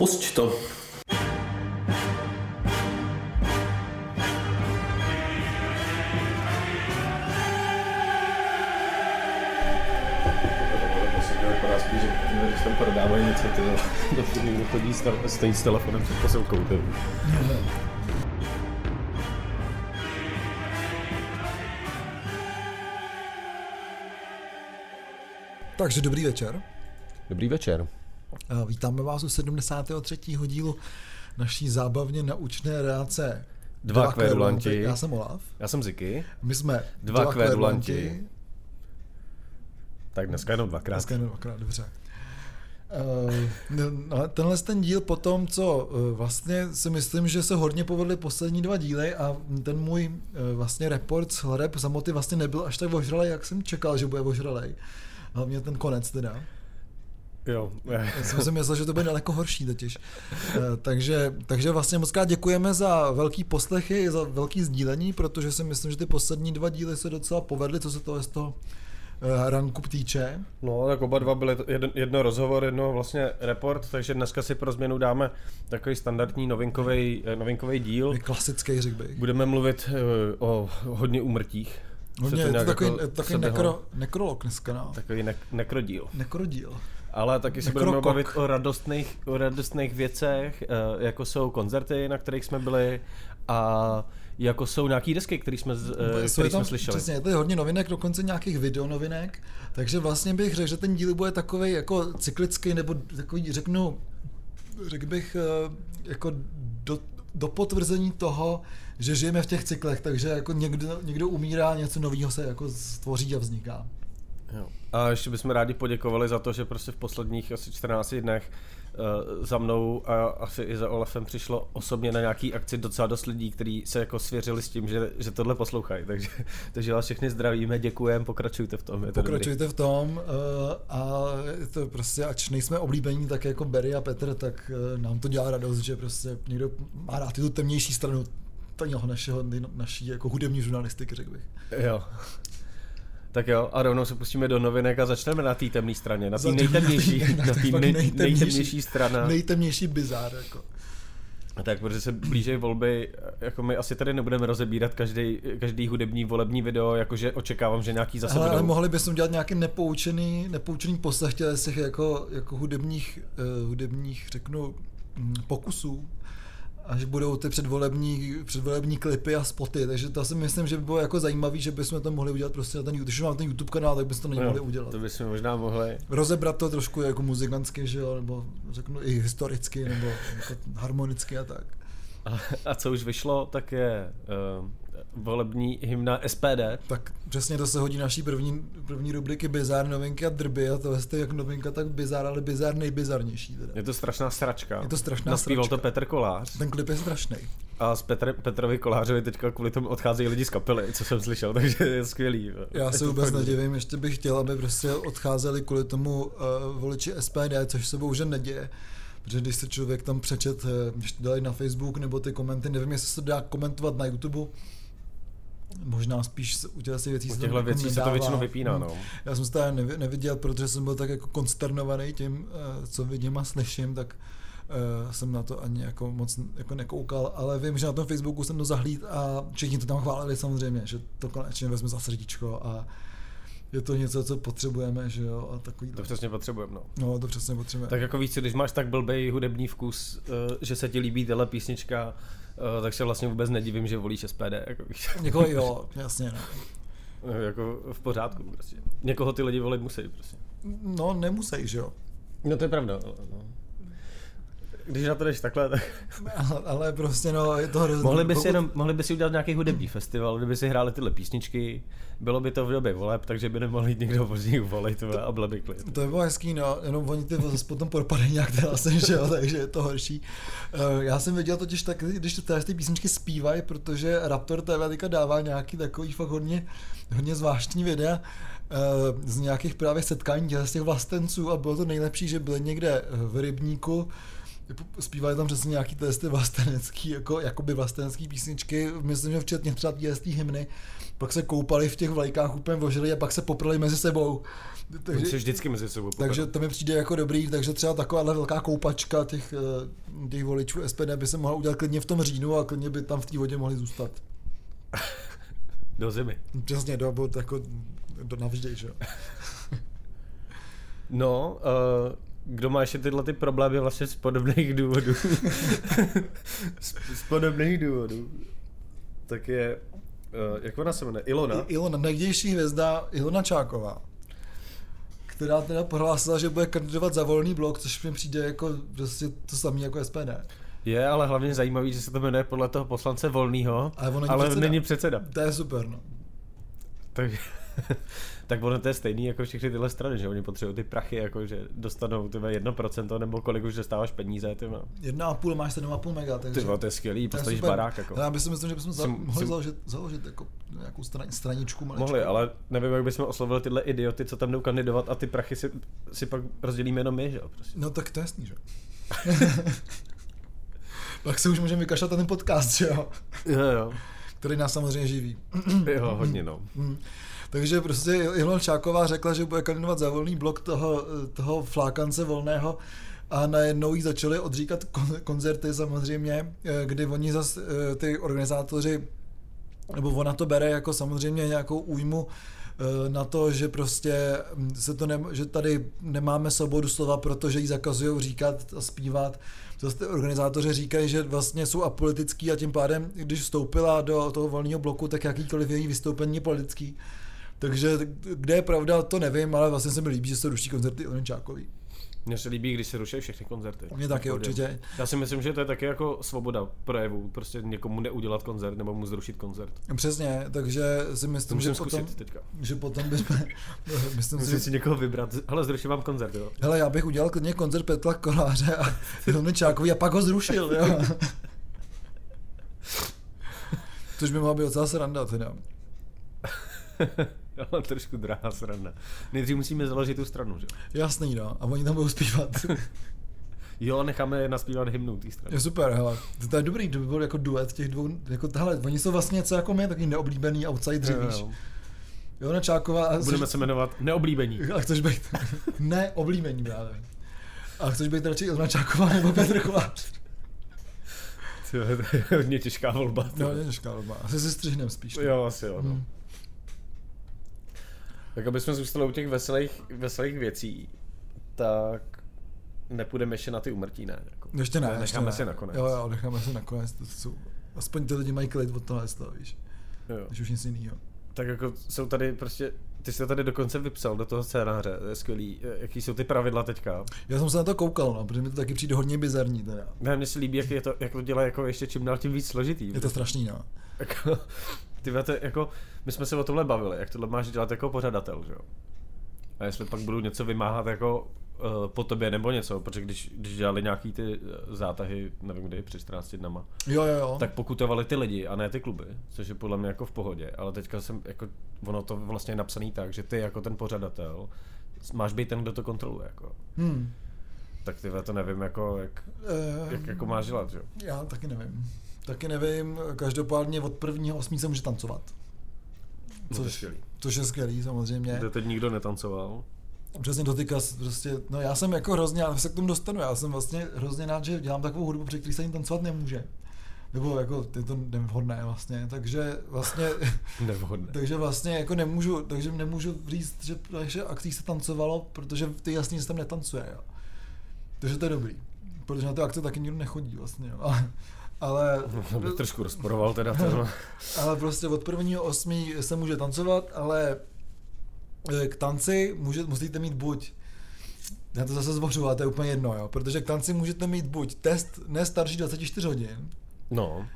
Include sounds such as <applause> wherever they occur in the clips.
Pusť to. Když tam prodávají něco, ty. To někdo chodí s, tel- stojí s telefonem před posilkou, ty. Takže dobrý večer. Dobrý večer. A Vítáme vás u 73. dílu naší zábavně naučné reakce Dva kverulanti. Já jsem Olaf. Já jsem Ziky. My jsme Dva kverulanti. Tak dneska jenom dvakrát. Dneska jenom dvakrát, dobře. Uh, no, tenhle ten díl po tom, co uh, vlastně si myslím, že se hodně povedly poslední dva díly a ten můj uh, vlastně report z hladeb samoty vlastně nebyl až tak ožralej, jak jsem čekal, že bude ožralej. Hlavně ten konec teda. Jo. Já jsem si myslel, že to bude daleko horší totiž. Uh, takže, takže vlastně moc krát děkujeme za velký poslechy, za velký sdílení, protože si myslím, že ty poslední dva díly se docela povedly, co se toho z toho uh, ranku týče. No, tak oba dva byly jedno, jedno rozhovor, jedno vlastně report, takže dneska si pro změnu dáme takový standardní novinkový novinkový díl. Klasický, řekl bych. Budeme mluvit o hodně umrtích. Hodně, je to takový, jako takový nekro, nekrolog dneska, no. Takový ne, nekrodíl. Nekrodíl. Ale taky se budeme bavit o radostných, o radostných věcech, jako jsou koncerty, na kterých jsme byli a jako jsou nějaký desky, které jsme, který jsme slyšeli. Přesně, je to hodně novinek, dokonce nějakých videonovinek, takže vlastně bych řekl, že ten díl bude takový jako cyklický, nebo takový, řeknu, řekl bych, jako do, do potvrzení toho, že žijeme v těch cyklech, takže jako někdo, někdo umírá, něco nového se jako stvoří a vzniká. Jo. A ještě bychom rádi poděkovali za to, že prostě v posledních asi 14 dnech uh, za mnou a asi i za Olafem přišlo osobně na nějaký akci docela dost lidí, kteří se jako svěřili s tím, že, že tohle poslouchají. Takže, <laughs> takže vás všechny zdravíme, děkujeme, pokračujte v tom. Je to pokračujte dobrý. v tom uh, a to prostě, ač nejsme oblíbení tak jako Barry a Petr, tak uh, nám to dělá radost, že prostě někdo má rád tu temnější stranu toho našeho, naší jako hudební žurnalistiky, řekl bych. Jo. Tak jo, a rovnou se pustíme do novinek a začneme na té temné straně, na té nejtemnější, na té <laughs> nej, nejtemnější, nejtemnější strana. Nejtemnější bizár, jako. Tak, protože se blíží volby, jako my asi tady nebudeme rozebírat každý, každý hudební volební video, jakože očekávám, že nějaký zase Hele, budou. ale mohli bychom dělat nějaký nepoučený, nepoučený poslech z těch jako, jako hudebních, uh, hudebních, řeknu, pokusů až budou ty předvolební, předvolební klipy a spoty, takže to si myslím, že by bylo jako zajímavý, že bychom to mohli udělat prostě na ten YouTube, když mám ten YouTube kanál, tak bychom to nemohli no, udělat. To bychom možná mohli. Rozebrat to trošku jako muzikantsky, že jo, nebo řeknu i historicky, nebo jako harmonicky a tak. A, a co už vyšlo, tak je uh, volební hymna SPD. Tak přesně to se hodí naší první, první rubriky Bizár, novinky a drby a to je jak novinka, tak bizár, ale bizár nejbizarnější. Teda. Je to strašná sračka. Je to strašná Naspíval sračka. to Petr Kolář. Ten klip je strašný. A z Petr, Petrovi Kolářovi teďka kvůli tomu odcházejí lidi z kapely, co jsem slyšel, <laughs> takže je skvělý. Já se vůbec nedivím, ještě bych chtěl, aby prostě odcházeli kvůli tomu uh, voliči SPD, což se bohužel neděje. Protože když se člověk tam přečet, když to dali na Facebook nebo ty komenty, nevím, jestli se to dá komentovat na YouTube, možná spíš u těch věcí u těchto věcí nedává. se to většinou vypíná, no. Já jsem se to neviděl, protože jsem byl tak jako konsternovaný tím, co vidím a slyším, tak uh, jsem na to ani jako moc jako nekoukal, ale vím, že na tom Facebooku jsem to zahlíd a všichni to tam chválili samozřejmě, že to konečně vezme za srdíčko a je to něco, co potřebujeme, že jo, a takový. To přesně potřebujeme, no. No, to přesně potřebujeme. Tak jako víc, když máš tak blbej hudební vkus, uh, že se ti líbí tahle písnička, tak se vlastně vůbec nedivím, že volíš SPD. Jako, Někoho jo, <laughs> jasně, no. jako v pořádku, prostě. Někoho ty lidi volit musí, prostě. No, nemusí, že jo. No to je pravda, no. Když na to jdeš takhle, tak... Ale, ale prostě no, je to hrozný. Mohli by, si jenom, mohli by si udělat nějaký hudební festival, kdyby si hráli tyhle písničky, bylo by to v době voleb, takže by nemohl jít nikdo z nich volit a byl by klid. To by bylo hezký, no, jenom oni ty zase potom propadají nějak teda jsem, že jo, <laughs> takže je to horší. Uh, já jsem viděl totiž tak, když ty, ty písničky zpívají, protože Raptor TV teďka dává nějaký takový fakt hodně, hodně zvláštní videa, uh, z nějakých právě setkání z těch vlastenců a bylo to nejlepší, že byli někde v rybníku, zpívali tam přesně nějaký testy vlastenecký, jako, jakoby vlastenecký písničky, myslím, že včetně třeba té hymny, pak se koupali v těch vlajkách úplně vožili a pak se poprali mezi sebou. Takže, se vždycky mezi sebou poprali. Takže to mi přijde jako dobrý, takže třeba taková velká koupačka těch, eh, těch voličů SPD by se mohla udělat klidně v tom říjnu a klidně by tam v té vodě mohli zůstat. <laughs> do zimy. Přesně, do, jako, do navždy, že jo. no, uh, kdo má ještě tyhle ty problémy vlastně z podobných důvodů. <laughs> z, z podobných důvodů. Tak je, uh, jak ona se jmenuje, Ilona? I, Ilona, nejdější hvězda Ilona Čáková která teda prohlásila, že bude kandidovat za volný blok, což mi přijde jako prostě to samé jako SPD. Je, ale hlavně zajímavý, že se to jmenuje podle toho poslance Volného, ale, on není, ale předseda. není předseda. To je super, no. Takže, <laughs> tak ono to je stejný jako všechny tyhle strany, že oni potřebují ty prachy, jako že dostanou ty 1% nebo kolik už dostáváš peníze, ty Jedna a půl, máš 7,5 mega, takže... Ty to je skvělý, postavíš barák, jako. Já bych si myslím, že bychom za, mohli založit, založit jako nějakou stran, straničku maličku. Mohli, ale nevím, jak bychom oslovili tyhle idioty, co tam jdou kandidovat a ty prachy si, si pak rozdělíme jenom my, že jo? Prostě. No tak to je jasný, že <laughs> pak se už můžeme vykašlat na ten podcast, že jo? Jo, jo. Který nás samozřejmě živí. jo, hodně no. Takže prostě Ilona Čáková řekla, že bude kandidovat za volný blok toho, toho flákance volného a najednou jí začali odříkat koncerty samozřejmě, kdy oni zase ty organizátoři, nebo ona to bere jako samozřejmě nějakou újmu eh, na to, že prostě se to ne, že tady nemáme svobodu slova, protože jí zakazují říkat a zpívat. Zase ty organizátoři říkají, že vlastně jsou apolitický a tím pádem, když vstoupila do toho volného bloku, tak jakýkoliv její vystoupení je politický. Takže kde je pravda, to nevím, ale vlastně se mi líbí, že se ruší koncerty Čákový. Mně se líbí, když se ruší všechny koncerty. Mně taky určitě. Já si myslím, že to je taky jako svoboda projevu, prostě někomu neudělat koncert nebo mu zrušit koncert. Přesně, takže si myslím, že potom, teďka. že potom bychom, <laughs> myslím Musím si, si někoho vybrat, ale zruším vám koncert, jo. Hele, já bych udělal klidně koncert Petra Koláře a <laughs> Čákový a pak ho zrušil, jo. <laughs> Což by mohla být docela sranda teda. <laughs> ale trošku drahá sranda. Nejdřív musíme založit tu stranu, že? Jasný, no. A oni tam budou zpívat. <laughs> jo, necháme je naspívat hymnu té strany. Je super, hele. To je dobrý, to by byl jako duet těch dvou, jako, hele, oni jsou vlastně něco jako my, takový neoblíbený outsider, víš. Jo. Jona Čáková. A Budeme se jmenovat Neoblíbení. <laughs> A chceš být neoblíbení právě. A chceš být radši Jona Čáková nebo Petr Kolář? To je hodně těžká volba. No, hodně těžká volba. Asi si střihnem spíš. Ne? Jo, asi jo. No. Hmm. Tak aby jsme zůstali u těch veselých, veselých věcí, tak nepůjdeme ještě na ty umrtí, ne? Jako, ještě ne, necháme ještě ne. si nakonec. Jo, jo, necháme si nakonec. To jsou, aspoň ty lidi mají klid od tohle, víš. Jo. Když už nic jiného. Tak jako jsou tady prostě, ty jsi to tady dokonce vypsal do toho scénáře, to je skvělý. Jaký jsou ty pravidla teďka? Já jsem se na to koukal, no, protože mi to taky přijde hodně bizarní teda. Ne, mně se líbí, jak, je to, jak to dělá jako ještě čím dál tím víc složitý. Je to strašný, no. Jako, ty to jako, my jsme se o tomhle bavili, jak tohle máš dělat jako pořadatel, že jo? A jestli pak budu něco vymáhat jako uh, po tobě nebo něco, protože když, když dělali nějaký ty eh, zátahy, nevím kdy, před 14 dnama, jo, jo, jo. tak pokutovali ty lidi a ne ty kluby, což je podle mě jako v pohodě, ale teďka jsem jako, ono to vlastně je napsaný tak, že ty jako ten pořadatel máš být ten, kdo to kontroluje, jako. Hmm. Tak ty to nevím, jako, jak, uh, jak jako máš dělat, jo? Já taky nevím. Taky nevím, každopádně od prvního osmí se může tancovat. Což, no to je skvělý. Což je skvělý samozřejmě. Kde teď nikdo netancoval. Přesně dotyka, prostě, no já jsem jako hrozně, já se k tomu dostanu, já jsem vlastně hrozně rád, že dělám takovou hudbu, při který se ani tancovat nemůže. Nebo jako je to nevhodné vlastně, takže vlastně... <laughs> Nevhodné. takže vlastně jako nemůžu, takže nemůžu říct, že naše akcí se tancovalo, protože ty jasně se tam netancuje, jo. Takže to je dobrý. Protože na ty akce taky nikdo nechodí vlastně, jo. Ale... To <laughs> bych trošku rozporoval teda to. <laughs> ale prostě od prvního osmí se může tancovat, ale e, k tanci může, musíte mít buď já to zase zbořu, ale to je úplně jedno, jo, protože k tanci můžete mít buď test ne starší 24 hodin, no.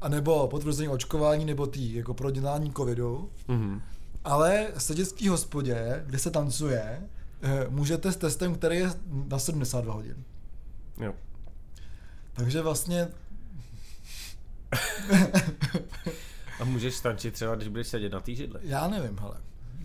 a nebo potvrzení očkování, nebo tý, jako prodělání covidu, mm-hmm. ale v dětský hospodě, kde se tancuje, e, můžete s testem, který je na 72 hodin. Jo. Takže vlastně <laughs> A můžeš stančit třeba, když budeš sedět na té židli? Já nevím, hele.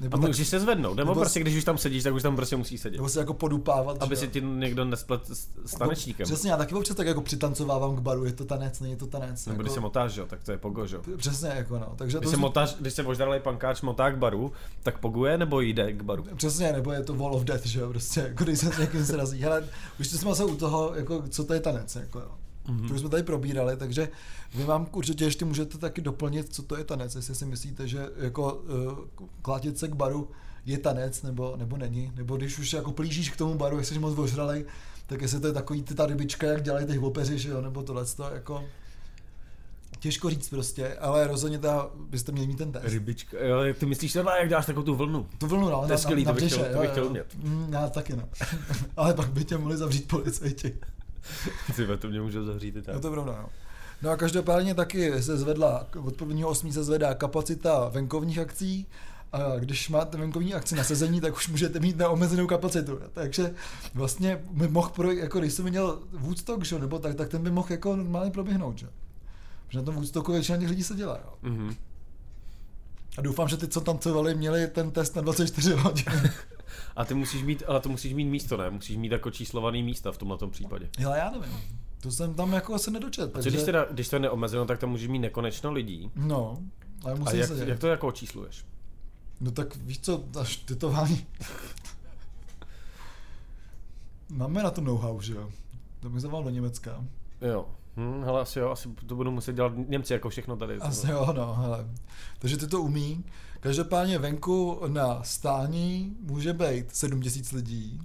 Nebo A tak, můžeš se zvednout, nebo, nebo prostě když už tam sedíš, tak už tam prostě musí sedět. nebo se jako podupávat. Aby že si ti někdo nesplet s tanečníkem. Přesně, já taky občas tak jako přitancovávám k baru, je to tanec, není to tanec. Nebo když se Jako, motáš, jo, tak to je pogo, jo. přesně, jako no. Takže Když to se, jsme- motáš, když se ožralý pankáč motá k baru, tak poguje nebo jde k baru? Přesně, nebo je to Wall of Death, že jo, prostě, jako když se s někým srazí. Hele, už jsme se u toho, jako, co to je tanec, jako jo. Mm-hmm. To už jsme tady probírali, takže vy vám určitě ještě můžete taky doplnit, co to je tanec, jestli si myslíte, že jako uh, klátit se k baru je tanec, nebo, nebo není, nebo když už jako plížíš k tomu baru, jestli jsi moc ožralej, tak jestli to je takový ty ta rybička, jak dělají ty opeři, že jo, nebo tohle, to jako těžko říct prostě, ale rozhodně ta, byste měli mít ten test. Rybička, jo, ty myslíš tohle, jak děláš takovou tu vlnu? Tu vlnu, no, To je skvělý, to bych chtěl- to jo, bych chtěl jo. umět. Mm, já taky no. <laughs> Ale pak by tě mohli zavřít policajti. <laughs> Ty to mě můžou zavřít i tak. No to je pravda, no. No a každopádně taky se zvedla, od 1. 8. se zvedá kapacita venkovních akcí, a když máte venkovní akci na sezení, tak už můžete mít neomezenou kapacitu. Takže vlastně by mohl, pro, jako když jsem měl Woodstock, že, nebo tak, tak ten by mohl jako normálně proběhnout. Že? Protože na tom Woodstocku většina těch lidí se dělá. Jo. Mhm. A doufám, že ty, co tancovali, měli ten test na 24 hodin. <laughs> A ty musíš mít, ale to musíš mít místo, ne? Musíš mít jako číslovaný místa v tomhle tom případě. Ale já nevím. To jsem tam jako asi nedočet. A co když, teda, když to je neomezeno, tak tam můžeš mít nekonečno lidí. No, ale A musím jak, se jak to jako očísluješ? No tak víš co, až tetování. Máme na to know-how, že jo? To bych zavolal do Německa. Jo. Hm, hele, asi jo, asi to budou muset dělat Němci jako všechno tady. Asi jo, no, hele. Takže ty to umí. Každopádně venku na stání může být 7 tisíc lidí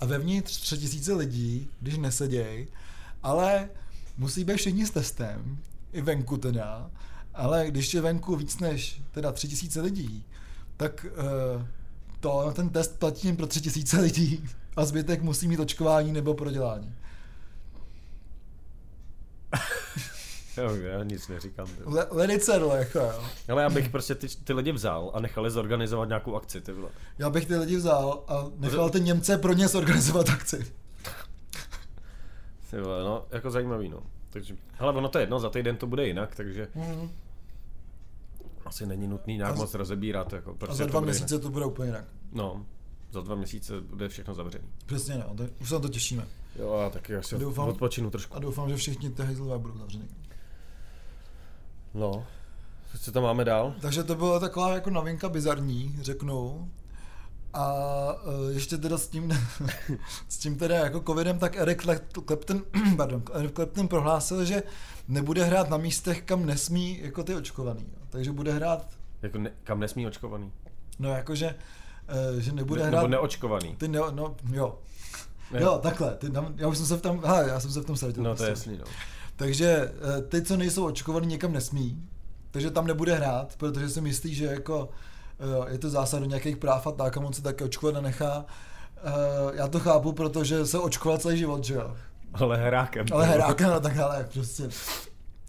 a vevnitř 3 tisíce lidí, když neseděj, ale musí být všichni s testem, i venku teda, ale když je venku víc než teda 3 tisíce lidí, tak uh, to, ten test platí jen pro 3 tisíce lidí a zbytek musí mít očkování nebo prodělání. Jo, já nic neříkám. ty. Le, velice dole, jako jo. Ale já bych prostě ty, ty lidi vzal a nechal je zorganizovat nějakou akci, ty vole. Já bych ty lidi vzal a nechal ty Němce pro ně zorganizovat akci. Ty vole, no, jako zajímavý, no. Takže, hele, ono to je jedno, za týden to bude jinak, takže Mm. asi není nutný nějak A moc rozebírat. Jako, A za to dva bude měsíce Jinak. to bude úplně jinak. No, za dva měsíce bude všechno zavřený. Přesně no, to, už se na to těšíme. Jo, a taky asi Doufám- odpočinu trošku. A doufám, že všichni ty hejzlové budou zavřený. No, co tam máme dál? Takže to byla taková jako novinka bizarní, řeknu. A uh, ještě teda s tím, <laughs> s tím teda jako covidem, tak Eric Clapton, <clears throat> pardon, Eric Clapton prohlásil, že nebude hrát na místech, kam nesmí jako ty očkovaný. Jo. Takže bude hrát, Jako ne, kam nesmí očkovaný? no jakože, uh, že nebude Ne, hrát... nebo neočkovaný. Ty ne, no, jo. Ne. Jo, takhle, ty tam, já už jsem se v tom, hele, já jsem se v tom ztratil. No to je prostě. jasný, no. Takže eh, ty, co nejsou očkovaný, někam nesmí, takže tam nebude hrát, protože si myslí, že jako eh, je to zásah do nějakých práv a tak a on se taky očkovat nenechá. Eh, Já to chápu, protože se očkoval celý život, že jo. Ale hrákem. Ale hráka a tak dále, prostě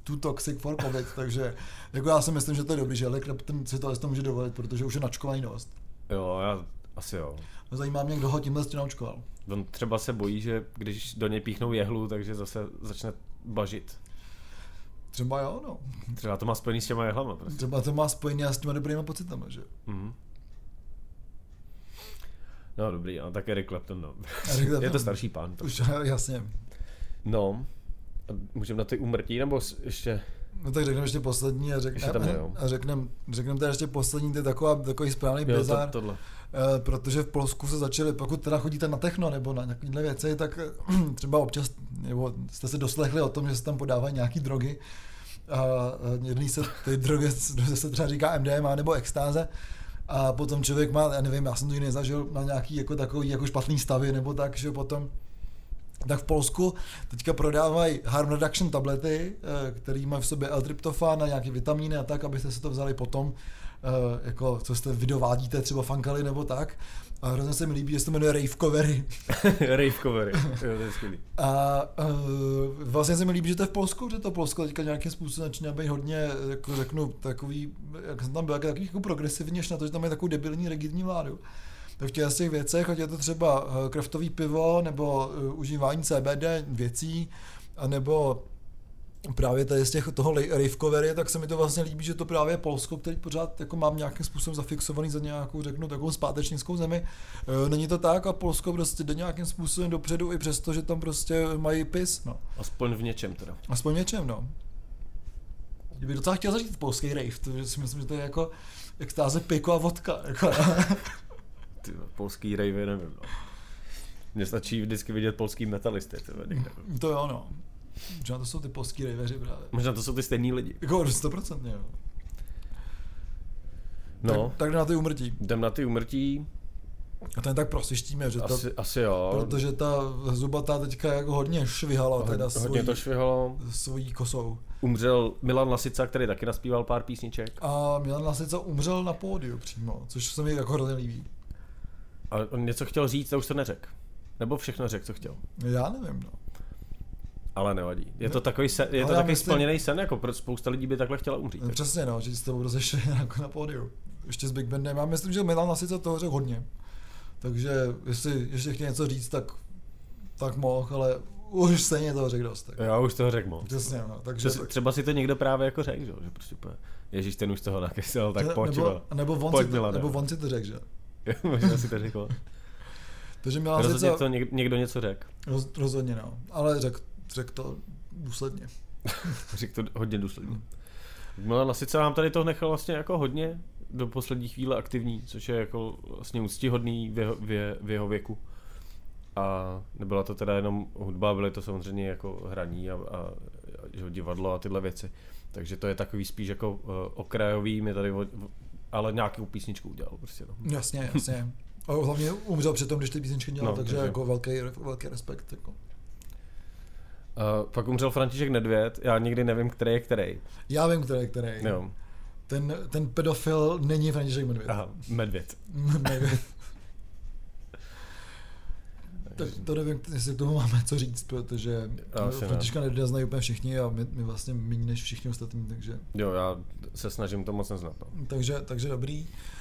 too toxic for covid, takže jako já si myslím, že to je dobrý, že ale ten si to to může dovolit, protože už je načkovaný dost. Jo, já asi jo. No, Zajímá mě, kdo ho tímhle naočkoval. On třeba se bojí, že když do něj píchnou jehlu, takže zase začne bažit. Třeba jo, no. Třeba to má spojený s těma jehlama prostě. Třeba to má spojený s těma dobrýma pocitama, že? Mhm. No dobrý, a tak Eric Clapton, no. Eric Clapton. Je to starší pán. To. Už, <laughs> jasně. No, a můžeme na ty umrtí, nebo ještě... No tak řekneme ještě poslední a, řek, Ještě tam je, jo. a řekneme řeknem teda ještě poslední, to je taková, takový správný Jo, bizar, to, tohle. Eh, protože v Polsku se začaly, pokud teda chodíte na techno nebo na nějakéhle věci, tak eh, <clears throat> třeba občas, nebo jste se doslechli o tom, že se tam podávají nějaký drogy, eh, jedný se, ty drogy <laughs> se třeba říká MDMA nebo extáze, a potom člověk má, já nevím, já jsem to nikdy nezažil, na nějaký jako takový jako špatný stavy nebo tak, že potom tak v Polsku teďka prodávají harm reduction tablety, který mají v sobě L-tryptofan a nějaké vitamíny a tak, abyste si to vzali potom, jako co jste vydovádíte, třeba fankali nebo tak. A hrozně se mi líbí, že se to jmenuje Rave Covery. <laughs> Rave covery. Jo, to je skvělý. A uh, vlastně se mi líbí, že to je v Polsku, že to Polsko teďka nějakým způsobem začíná být hodně, jako řeknu, takový, jak jsem tam byl, takový jako progresivní, až na to, že tam je takovou debilní rigidní vládu. Tak v těch těch věcech, ať je to třeba eh, kraftový pivo, nebo uh, užívání CBD věcí, nebo právě tady z těch toho rave covery, tak se mi to vlastně líbí, že to právě je Polsko, který pořád jako mám nějakým způsobem zafixovaný za nějakou, řeknu, takovou zpátečnickou zemi. E, není to tak a Polsko prostě jde nějakým způsobem dopředu i přesto, že tam prostě mají pis, no. Aspoň v něčem teda. Aspoň v něčem, no. Kdyby docela chtěl zažít polský rave, to si myslím, že to je jako extáze piko a vodka. Jako. <laughs> Ty, polský rave, nevím, no. Mně stačí vždycky vidět polský metalisty. Někde. To jo, no. Možná to jsou ty polský raveři právě. Možná to jsou ty stejný lidi. Jako 100% jo. No, Tak, tak na ty umrtí. jdem na ty umrtí. A ten tak prosvištíme, že to, Asi, asi jo. protože ta zubatá teďka jako hodně švihala teda Hodně svojí, to švihalo. svojí kosou. Umřel Milan Lasica, který taky naspíval pár písniček. A Milan Lasica umřel na pódiu přímo, což se mi jako hrozně líbí. A on něco chtěl říct a už to neřekl. Nebo všechno řekl, co chtěl. Já nevím, no. Ale nevadí. Je to takový, sen, je to takový myslím- splněný sen, jako pro spousta lidí by takhle chtěla umřít. no přesně, no, že jste rozešli <laughs> jako na pódiu. Ještě s Big Bandem. Já myslím, že Milan Lasica toho řekl hodně. Takže jestli ještě chtěl něco říct, tak, tak mohl, ale už stejně toho řekl dost. Tak. Já už toho řekl moc. Přesně, no. Takže, Že, třeba si to někdo právě jako řekl, že, jo, že prostě úplně, Ježíš, ten už toho nakysel, tak pojď, nebo, nebo, on Pojď, si to, nebo on si to řekl, že? <laughs> možná si to řekl. <laughs> Takže Milan Rozhodně Lasica to někdo, někdo něco řekl. roz, rozhodně no, ale řekl řek to důsledně. <laughs> Řekl to hodně důsledně. Milan Lasica nám tady to nechal vlastně jako hodně do poslední chvíle aktivní, což je jako vlastně úctihodný v jeho, v, je, v jeho věku. A nebyla to teda jenom hudba, byly to samozřejmě jako hraní a, a, a divadlo a tyhle věci. Takže to je takový spíš jako uh, okrajový, mi tady, od- ale nějakou písničku udělal prostě. No. Jasně, jasně. A hlavně umřel přitom, když ty písničky dělal, No, takže takže- jako velký, velký respekt. Jako. Uh, pak umřel František Nedvěd, já nikdy nevím, který je který. Já vím, který, který. Jo. Ten, ten pedofil není František Medvěd. Aha, Medvěd. <laughs> Nevím. tak to nevím, jestli k tomu máme co říct, protože Asi ne. Františka Nedvěda znají úplně všichni a my, my vlastně méně než všichni ostatní, takže, Jo, já se snažím to moc neznat. No. takže, takže dobrý. Uh,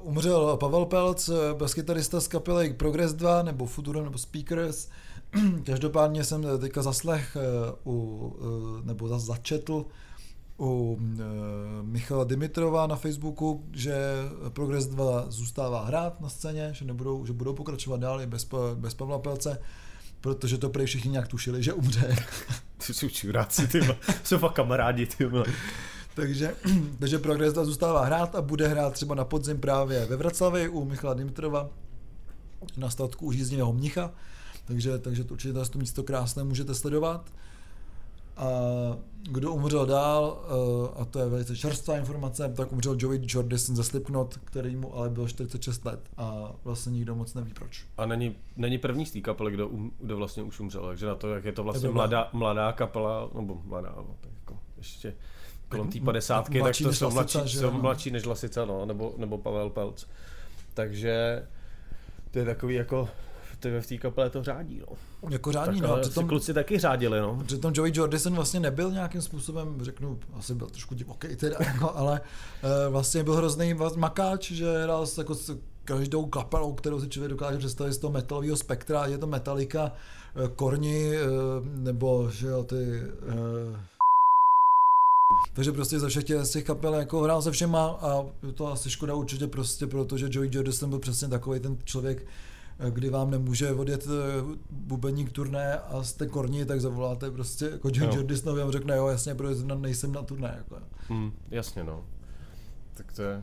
umřel Pavel Pelc, baskytarista z kapely Progress 2, nebo Futuro, nebo Speakers. <clears throat> Každopádně jsem teďka zaslech uh, u, uh, nebo zas začetl u uh, Michala Dimitrova na Facebooku, že Progress 2 zůstává hrát na scéně, že, nebudou, že budou pokračovat dál i bez, bez Pavla Pelce, protože to prý všichni nějak tušili, že umře. Ty jsou čuráci, ty jsou fakt kamarádi, ty. Takže, <clears throat> takže Progress 2 zůstává hrát a bude hrát třeba na podzim právě ve Vraclavi u Michala Dimitrova na statku uřízněného mnicha, takže, takže to určitě to místo krásné můžete sledovat. A kdo umřel dál, eh, a to je velice čerstvá informace, tak umřel Joey Jordison ze Slipknot, který mu ale bylo 46 let a vlastně nikdo moc neví proč. A není, není první z té kapely, kdo, um, kdo vlastně už umřel, takže na to, jak je to vlastně mladá, mladá kapela, nebo mladá, no, tak jako ještě kolem té padesátky, tak to jsou Lasica, mladší, že jsou mladší než Lasica, no, nebo, nebo Pavel Pelc. Takže to je takový jako, ty v té kapele to řádí, no. Jako řádní, tak, no. Přitom, kluci taky řádili, no. Přitom Joey Jordison vlastně nebyl nějakým způsobem, řeknu, asi byl trošku divoký teda, <laughs> jako, ale uh, vlastně byl hrozný makáč, že hrál s, jako s každou kapelou, kterou si člověk dokáže představit z toho metalového spektra, je to Metallica, uh, Korni, uh, nebo že jo, ty... Uh, takže prostě ze všech těch, z těch kapel jako hrál se všema a to asi škoda určitě prostě, protože Joey Jordison byl přesně takový ten člověk, kdy vám nemůže odjet eh, bubeník turné a jste korni, tak zavoláte prostě jako Joey Jo. Jordisonovi a on řekne, jo, jasně, protože nejsem na turné. Jako. Hmm, jasně, no. Tak to je,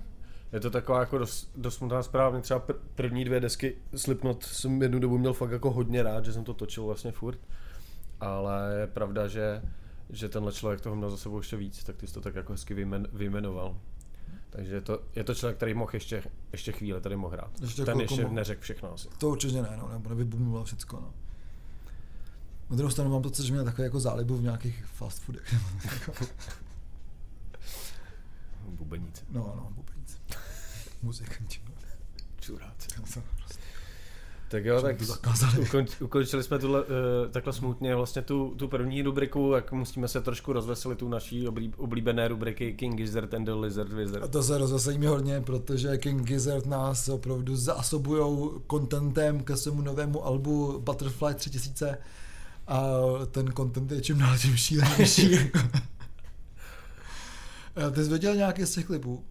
je to taková jako dost, dost smutná zpráva. Třeba pr- první dvě desky Slipknot jsem jednu dobu měl fakt jako hodně rád, že jsem to točil vlastně furt. Ale je pravda, že, že tenhle člověk toho měl za sebou ještě víc, tak ty jsi to tak jako hezky vyjmen, vyjmenoval. Takže je to, je to člověk, který mohl ještě, ještě chvíli tady mohl hrát. Ještě Ten ještě mohl. neřekl všechno asi. To určitě ne, no, nebo nevybubnoval všecko. No. Na druhou stranu mám pocit, že měl takový jako zálibu v nějakých fast foodech. <laughs> Bubeníci. no, no, vůbec. Muzikanti. Čuráci. Tak jo, tak to zakázali. <laughs> ukonč, ukončili jsme tuhle, uh, takhle smutně vlastně tu, tu první rubriku, jak musíme se trošku rozveselit tu naší oblí, oblíbené rubriky King Gizzard and the Lizard A Wizard. to se rozveselíme hodně, protože King Gizzard nás opravdu zásobujou contentem ke svému novému albu Butterfly 3000 a ten content je čím dál tím šílenější. <laughs> Eh, ty jsi viděl nějaký z těch klipů?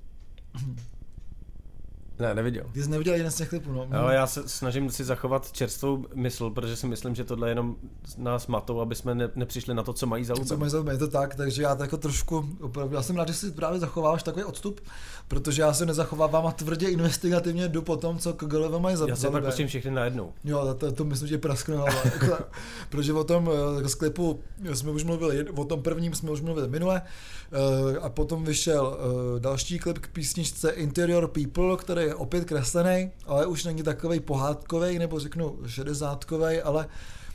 Ne, neviděl. Ty jsi neviděl jeden z těch klipů, no. Ale já se snažím si zachovat čerstvou mysl, protože si myslím, že tohle jenom nás matou, aby jsme ne, nepřišli na to, co mají za Co mají za je to tak, takže já to jako trošku, opravdu, já jsem rád, že si právě zachováváš takový odstup, protože já se nezachovávám a tvrdě investigativně jdu po tom, co KGLV mají za Já si pak pustím všechny najednou. Jo, to, to myslím, že praskne hlava. Jako, <laughs> protože o tom eh, z klipu jsme už mluvili, o tom prvním jsme už mluvili minule, eh, a potom vyšel eh, další klip k písničce Interior People, který je opět kreslený, ale už není takový pohádkový, nebo řeknu šedesátkový, ale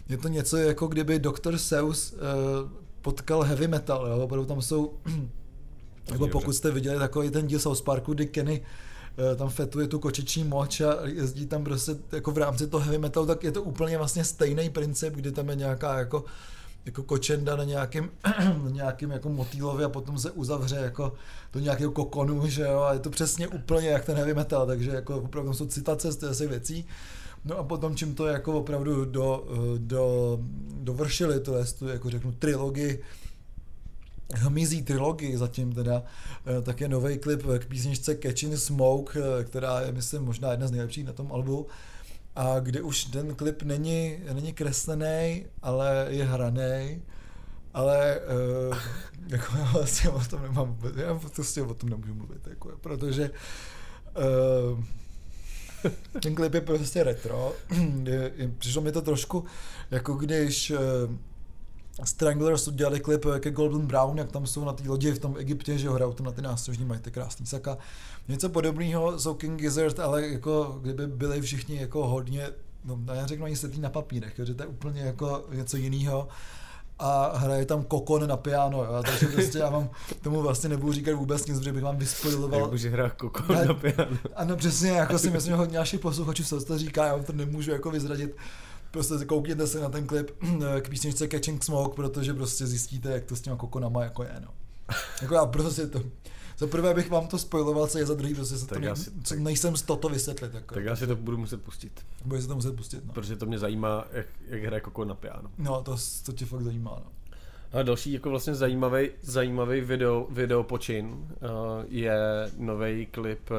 je to něco jako kdyby Dr. Seuss potkal heavy metal, jo? opravdu tam jsou nebo pokud jste viděli takový ten díl South Parku, kdy Kenny tam fetuje tu kočičí moč a jezdí tam prostě jako v rámci toho heavy metal, tak je to úplně vlastně stejný princip, kdy tam je nějaká jako jako kočenda na nějakým, <clears throat> na nějakým jako motýlově a potom se uzavře jako do nějakého kokonu, že jo, a je to přesně úplně jak ten heavy metal, takže jako opravdu jsou citace z těch věcí. No a potom, čím to jako opravdu do, do, dovršili, to je jako řeknu trilogii, hmyzí trilogii zatím teda, tak je nový klip k písničce Catching Smoke, která je, myslím, možná jedna z nejlepších na tom albu a kde už ten klip není, není kreslený, ale je hraný, ale uh, jako já vlastně o tom nemám, já prostě o tom nemůžu mluvit, jako, protože uh, ten klip je prostě retro, je, je, přišlo mi to trošku, jako když uh, Stranglers udělali klip ke Golden Brown, jak tam jsou na té lodi v tom Egyptě, že hrajou tam na ty nástrožní, mají ty krásný saka. Něco podobného jsou King Gizzard, ale jako kdyby byli všichni jako hodně, no já řeknu ani setý na papírech, že to je úplně jako něco jiného a hraje tam kokon na piano, jo, takže prostě já vám tomu vlastně nebudu říkat vůbec nic, protože bych vám vyspojiloval. Jak že hrát kokon na piano. Ano, přesně, jako si myslím, že hodně našich posluchačů se to říká, já vám to nemůžu jako vyzradit prostě koukněte se na ten klip k písničce Catching Smoke, protože prostě zjistíte, jak to s těma kokonama jako je, no. Jako já prostě to, za prvé bych vám to spojiloval, co je za druhý, prostě se to nej, si, tak, nejsem z toto vysvětlit. Jako, tak já si to budu muset pustit. Bude si to muset pustit, no. Protože to mě zajímá, jak, jak hraje kokon na piano. No, to, to tě fakt zajímá, no. A další jako vlastně zajímavý, zajímavý video, video počin uh, je nový klip uh,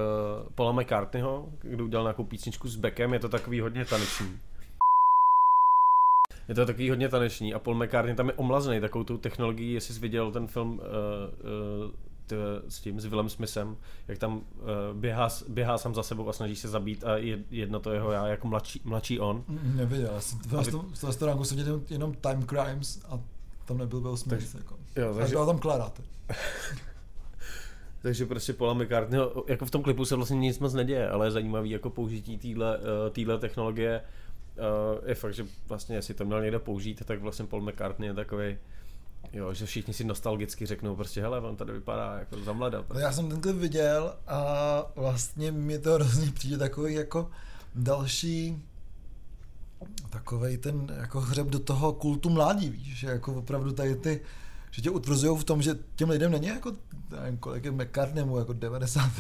Paula McCartneyho, kdo udělal nějakou písničku s Beckem, je to takový hodně taneční. Je to takový hodně taneční a Paul McCartney tam je omlazený takovou tu technologií, jestli jsi viděl ten film uh, uh, s tím, s Willem Smithem, jak tam uh, běhá, běhá sám za sebou a snaží se zabít a jedno to jeho já jako mladší, mladší on. Neviděl, já jsem v restaurantu jsem viděl jenom Time Crimes a tam nebyl Will Smith. Tak, jako. jo, takže... A tam Clara. <laughs> Takže prostě Paula McCartney, jako v tom klipu se vlastně nic moc neděje, ale je zajímavý jako použití téhle technologie uh, je fakt, že vlastně jestli to měl někdo použít, tak vlastně Paul McCartney je takový Jo, že všichni si nostalgicky řeknou prostě, hele, on tady vypadá jako za mladá. No já jsem ten klip viděl a vlastně mi to hrozně přijde takový jako další takový ten jako hřeb do toho kultu mládí, víš, že jako opravdu tady ty, že tě utvrzují v tom, že těm lidem není jako, nevím, kolik je McCartneymu, jako 90.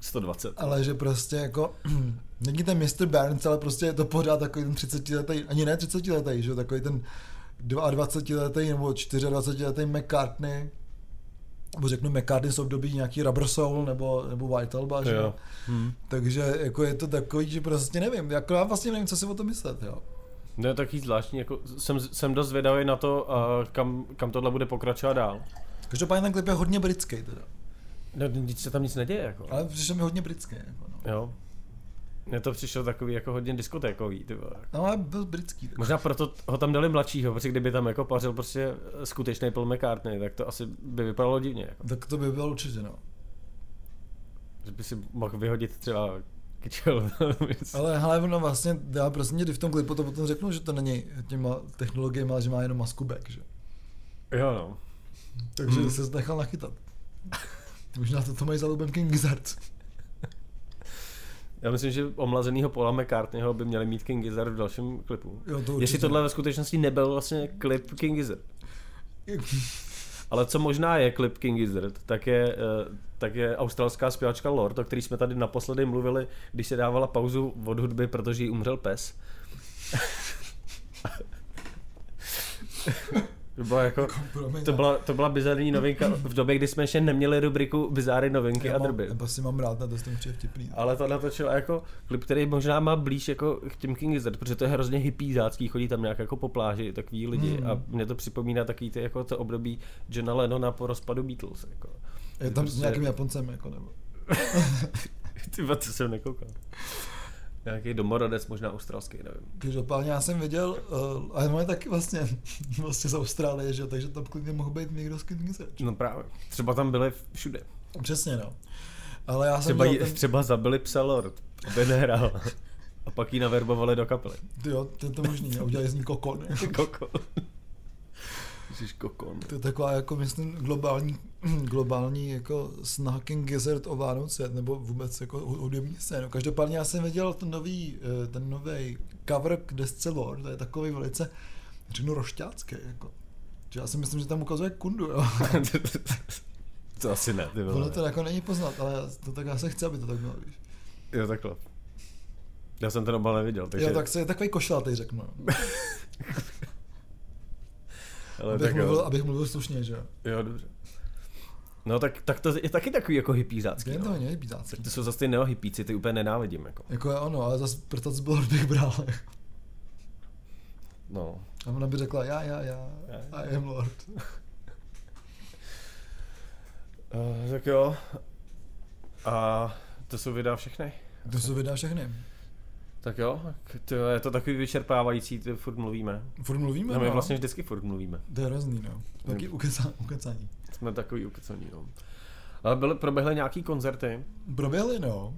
120. <laughs> Ale že prostě jako, <clears throat> není ten Mr. Burns, ale prostě je to pořád takový ten 30 letý, ani ne 30 letý, že takový ten 22 letý nebo 24 letý McCartney, nebo řeknu McCartney v období nějaký Rubber Soul nebo, nebo White Alba, že? Hmm. Takže jako je to takový, že prostě nevím, jako já vlastně nevím, co si o tom myslet, jo. No je taky zvláštní, jako jsem, jsem dost zvědavý na to, uh, kam, kam tohle bude pokračovat dál. Každopádně ten klip je hodně britský teda. No, nic se tam nic neděje, jako. Ale přišel mi hodně britský, jako, no. Jo. Mně to přišlo takový jako hodně diskotékový, ty vole. No ale byl britský. Tak. Možná proto ho tam dali mladšího, protože kdyby tam jako pařil prostě skutečný Paul McCartney, tak to asi by vypadalo divně. Jako. Tak to by bylo určitě, no. Že by si mohl vyhodit třeba kyčel. <laughs> ale hele, no vlastně, já prostě kdy v tom klipu to potom řeknu, že to není těma technologiemi, že má jenom masku back, že? Jo, no. Takže hmm. se nechal nachytat. <laughs> Možná to, to mají za King Gizzard. Já myslím, že omlazenýho Paula McCartneyho by měli mít King Gizzard v dalším klipu. Jo, to Jestli tohle ve skutečnosti nebyl vlastně klip King Gizzard. <laughs> Ale co možná je klip King Gizzard, tak je, eh, tak je australská zpěvačka Lord, o který jsme tady naposledy mluvili, když se dávala pauzu od hudby, protože jí umřel pes. <laughs> To byla jako, to byla, to byla bizarní novinka v době, kdy jsme ještě neměli rubriku Bizáry novinky já a mám, drby. já prostě mám rád, na to jsem vtipný. Ale to natočila jako klip, který možná má blíž jako k těm King Gizzard, protože to je hrozně hypízácký, chodí tam nějak jako po pláži, takový lidi Hmm. a mě to připomíná takový ty jako to období Johna Lennona po rozpadu Beatles. Jako. Je tam s prostě- nějakým Japoncem, jako nebo. <laughs> Ty to jsem nekoukal. Nějaký domorodec, možná australský, nevím. Každopádně já jsem viděl, uh, ale moje taky vlastně, <laughs> vlastně z Austrálie, že? jo, takže tam klidně mohl být někdo z King. No právě. Třeba tam byli všude. Přesně, no. Ale já jsem Třeba, viděl ten... třeba zabili psa Lord, aby nehrál. A pak ji naverbovali do kapely. Ty jo, to je to možný, a udělali z ní kokon. <laughs> Kokon. Jsi kokon. To je taková, jako myslím, globální, globální jako snaha King Gizzard o Vánoce, nebo vůbec jako hudební scénu. Každopádně já jsem viděl ten nový, eh, ten nový cover k desce Lord, to je takový velice, řeknu, rošťácký, jako. Já si myslím, že tam ukazuje kundu, jo. <laughs> to asi ne, ty Ono to jako není poznat, ale já, to tak já se chci, aby to tak bylo, víš. Jo, takhle. Já jsem ten obal neviděl, takže... Jo, tak se je takový košlatý, řeknu. jo. <laughs> ale Abych tak mluvil, jo. abych mluvil slušně, že jo. jo, dobře. No tak, tak to je taky takový jako hippízácký. Je to No. bízácký. Tak to jsou zase ty neohippíci, ty úplně nenávidím. Jako. Jako je ono, ale zase proto z bych bral. No. A ona by řekla, já, já, já, I am Lord. Uh, tak jo. A to jsou videa všechny. To jsou videa všechny. Tak jo, to je to takový vyčerpávající, ty furt mluvíme. Furt mluvíme, No, my no. vlastně vždycky furt mluvíme. To je hrozný, no. Taky ukecání. Jsme takový ukecaný, no. Ale byly, proběhly nějaký koncerty, Proběhly, no.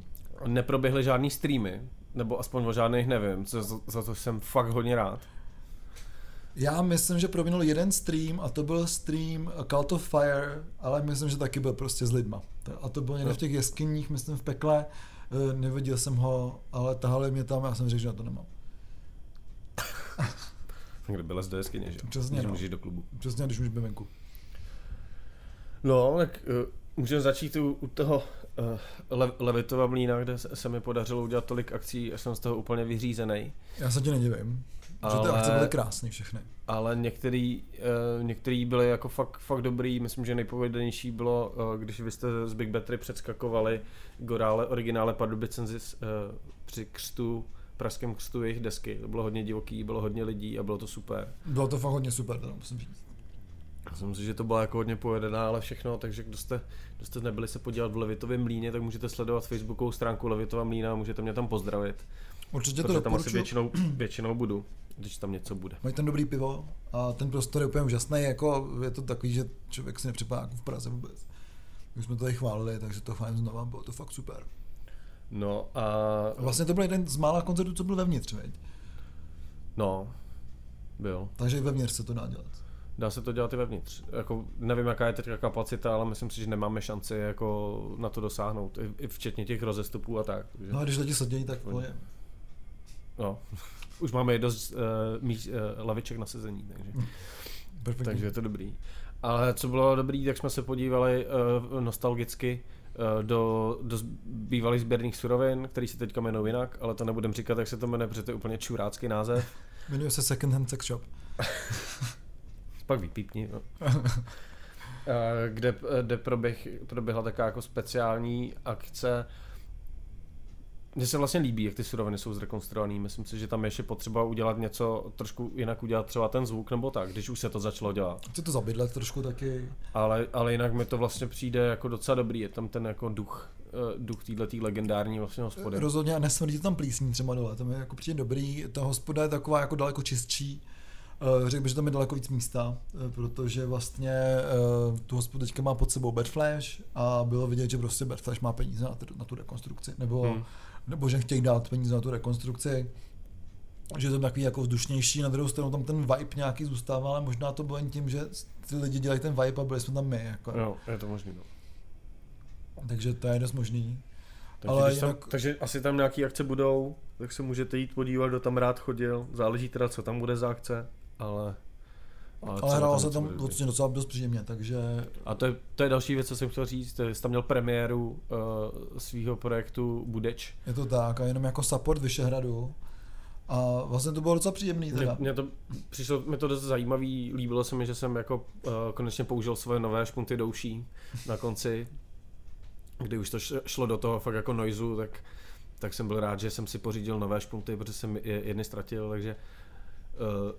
neproběhly žádný streamy, nebo aspoň o žádných nevím, co, za, to jsem fakt hodně rád. Já myslím, že proběhnul jeden stream a to byl stream Cult of Fire, ale myslím, že taky byl prostě s lidma. A to bylo někde v těch jeskyních, myslím v pekle. Eh, Neviděl jsem ho, ale tahali mě tam a já jsem řekl, že na to nemám. Kde byla do jeskyně, že? Přesně, Když no. můžeš do klubu. Přesně, když už byl venku. No, tak uh, můžeme začít u, u toho uh, Le, Levitova mlína, kde se, se mi podařilo udělat tolik akcí, až jsem z toho úplně vyřízený. Já se ti nedivím. Ale... Že ty akce byly krásné všechny. Ale některý, uh, některý byly jako fakt, fakt dobrý, myslím, že nejpovedenější bylo, uh, když vy jste z Big Battery předskakovali Gorále, originále Pardubicensis uh, při křtu, pražském křtu jejich desky. To bylo hodně divoký, bylo hodně lidí a bylo to super. Bylo to fakt hodně super, teda musím říct. Myslím si, že to bylo jako hodně povedená, ale všechno, takže kdo jste, kdo jste nebyli se podívat v Levitově mlíně, tak můžete sledovat facebookovou stránku Levitova mlína a můžete mě tam pozdravit. Určitě to tam asi většinou, <clears throat> většinou budu, když tam něco bude. Mají ten dobrý pivo a ten prostor je úplně úžasný, jako je to takový, že člověk si nepřipadá jako v Praze vůbec. Už jsme to tady chválili, takže to fajn znova, bylo to fakt super. No a... A vlastně to byl jeden z mála koncertů, co byl vevnitř, veď? No, byl. Takže i vevnitř se to dá dělat. Dá se to dělat i vevnitř. Jako, nevím, jaká je teďka kapacita, ale myslím si, že nemáme šanci jako na to dosáhnout, i, i včetně těch rozestupů a tak. Takže, No a když lidi sedějí, tak to je. no. <laughs> Už máme i dost uh, míst, uh, laviček na sezení, takže, Perfektní. takže je to dobrý. Ale co bylo dobrý, tak jsme se podívali uh, nostalgicky uh, do, do bývalých sběrných surovin, který se teďka jmenují jinak, ale to nebudem říkat, jak se to jmenuje, protože to je úplně čurácký název. <laughs> Jmenuje se Second Hand Sex Shop. <laughs> Pak vypípni. No. <laughs> Kde, kde proběh, proběhla taková jako speciální akce. Mně se vlastně líbí, jak ty suroviny jsou zrekonstruované. Myslím si, že tam je ještě potřeba udělat něco, trošku jinak udělat třeba ten zvuk nebo tak, když už se to začalo dělat. Chci to zabydlet trošku taky. Ale, ale jinak mi to vlastně přijde jako docela dobrý. Je tam ten jako duch, eh, duch této legendární vlastně hospody. Rozhodně a nesmrdí to tam plísní třeba dole, to mi jako přijde dobrý. Ta hospoda je taková jako daleko čistší. Eh, Řekl bych, že tam je daleko víc místa, eh, protože vlastně eh, tu hospodu teďka má pod sebou Bedflash a bylo vidět, že prostě Bedflash má peníze na, tu- na tu rekonstrukci, nebo, Hmm. nebo že chtějí dát peníze na tu rekonstrukci že je to takový jako vzdušnější, na druhou stranu tam ten vibe nějaký zůstává, ale možná to bylo jen tím, že ty lidi dělají ten vibe a byli jsme tam my. Jako. No, je to možný. No. Takže to je dost možný. Takže, ale jinak- tam, takže asi tam nějaký akce budou, tak se můžete jít podívat, kdo tam rád chodil. Záleží teda, co tam bude za akce, ale... Ale třeba hrálo se tam vlastně docela dost příjemně, takže A to je, to je další věc, co jsem chtěl říct. Jsi tam měl premiéru uh, svého projektu Budeč. je to tak. A jenom jako support Vyšehradu A vlastně to bylo docela příjemný teda. Mě, mě to, přišlo mi to dost zajímavý, líbilo se mi, že jsem jako uh, konečně použil svoje nové špunty douší na konci, kdy už to šlo do toho fakt jako noizu, tak, tak jsem byl rád, že jsem si pořídil nové špunty, protože jsem je jedny ztratil, takže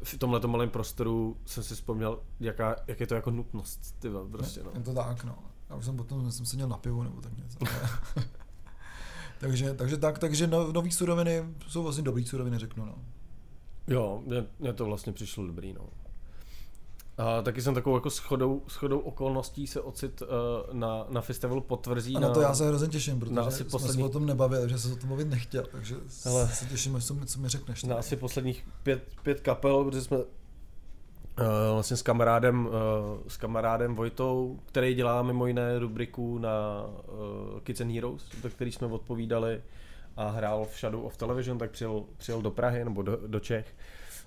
v tomhle malém prostoru jsem si vzpomněl, jaká, jak je to jako nutnost, ty prostě, no. Je to tak, no. Já už jsem potom jsem se měl na pivu nebo tak něco. <laughs> takže, takže tak, takže no, nový suroviny jsou vlastně dobrý suroviny, řeknu, no. Jo, mě to vlastně přišlo dobrý, no. A taky jsem takovou jako schodou, schodou okolností se ocit uh, na, na festivalu potvrzí. A na, to já se hrozně těším, protože na asi jsme poslední... se o tom nebavili, že se o tom mluvit nechtěl, takže Ale se těším, co mi, co mi řekneš. Na asi posledních pět, pět kapel, protože jsme uh, vlastně s kamarádem, uh, s kamarádem Vojtou, který dělá mimo jiné rubriku na uh, Kids and Heroes, do který jsme odpovídali a hrál v Shadow of Television, tak přijel, přijel do Prahy nebo do, do Čech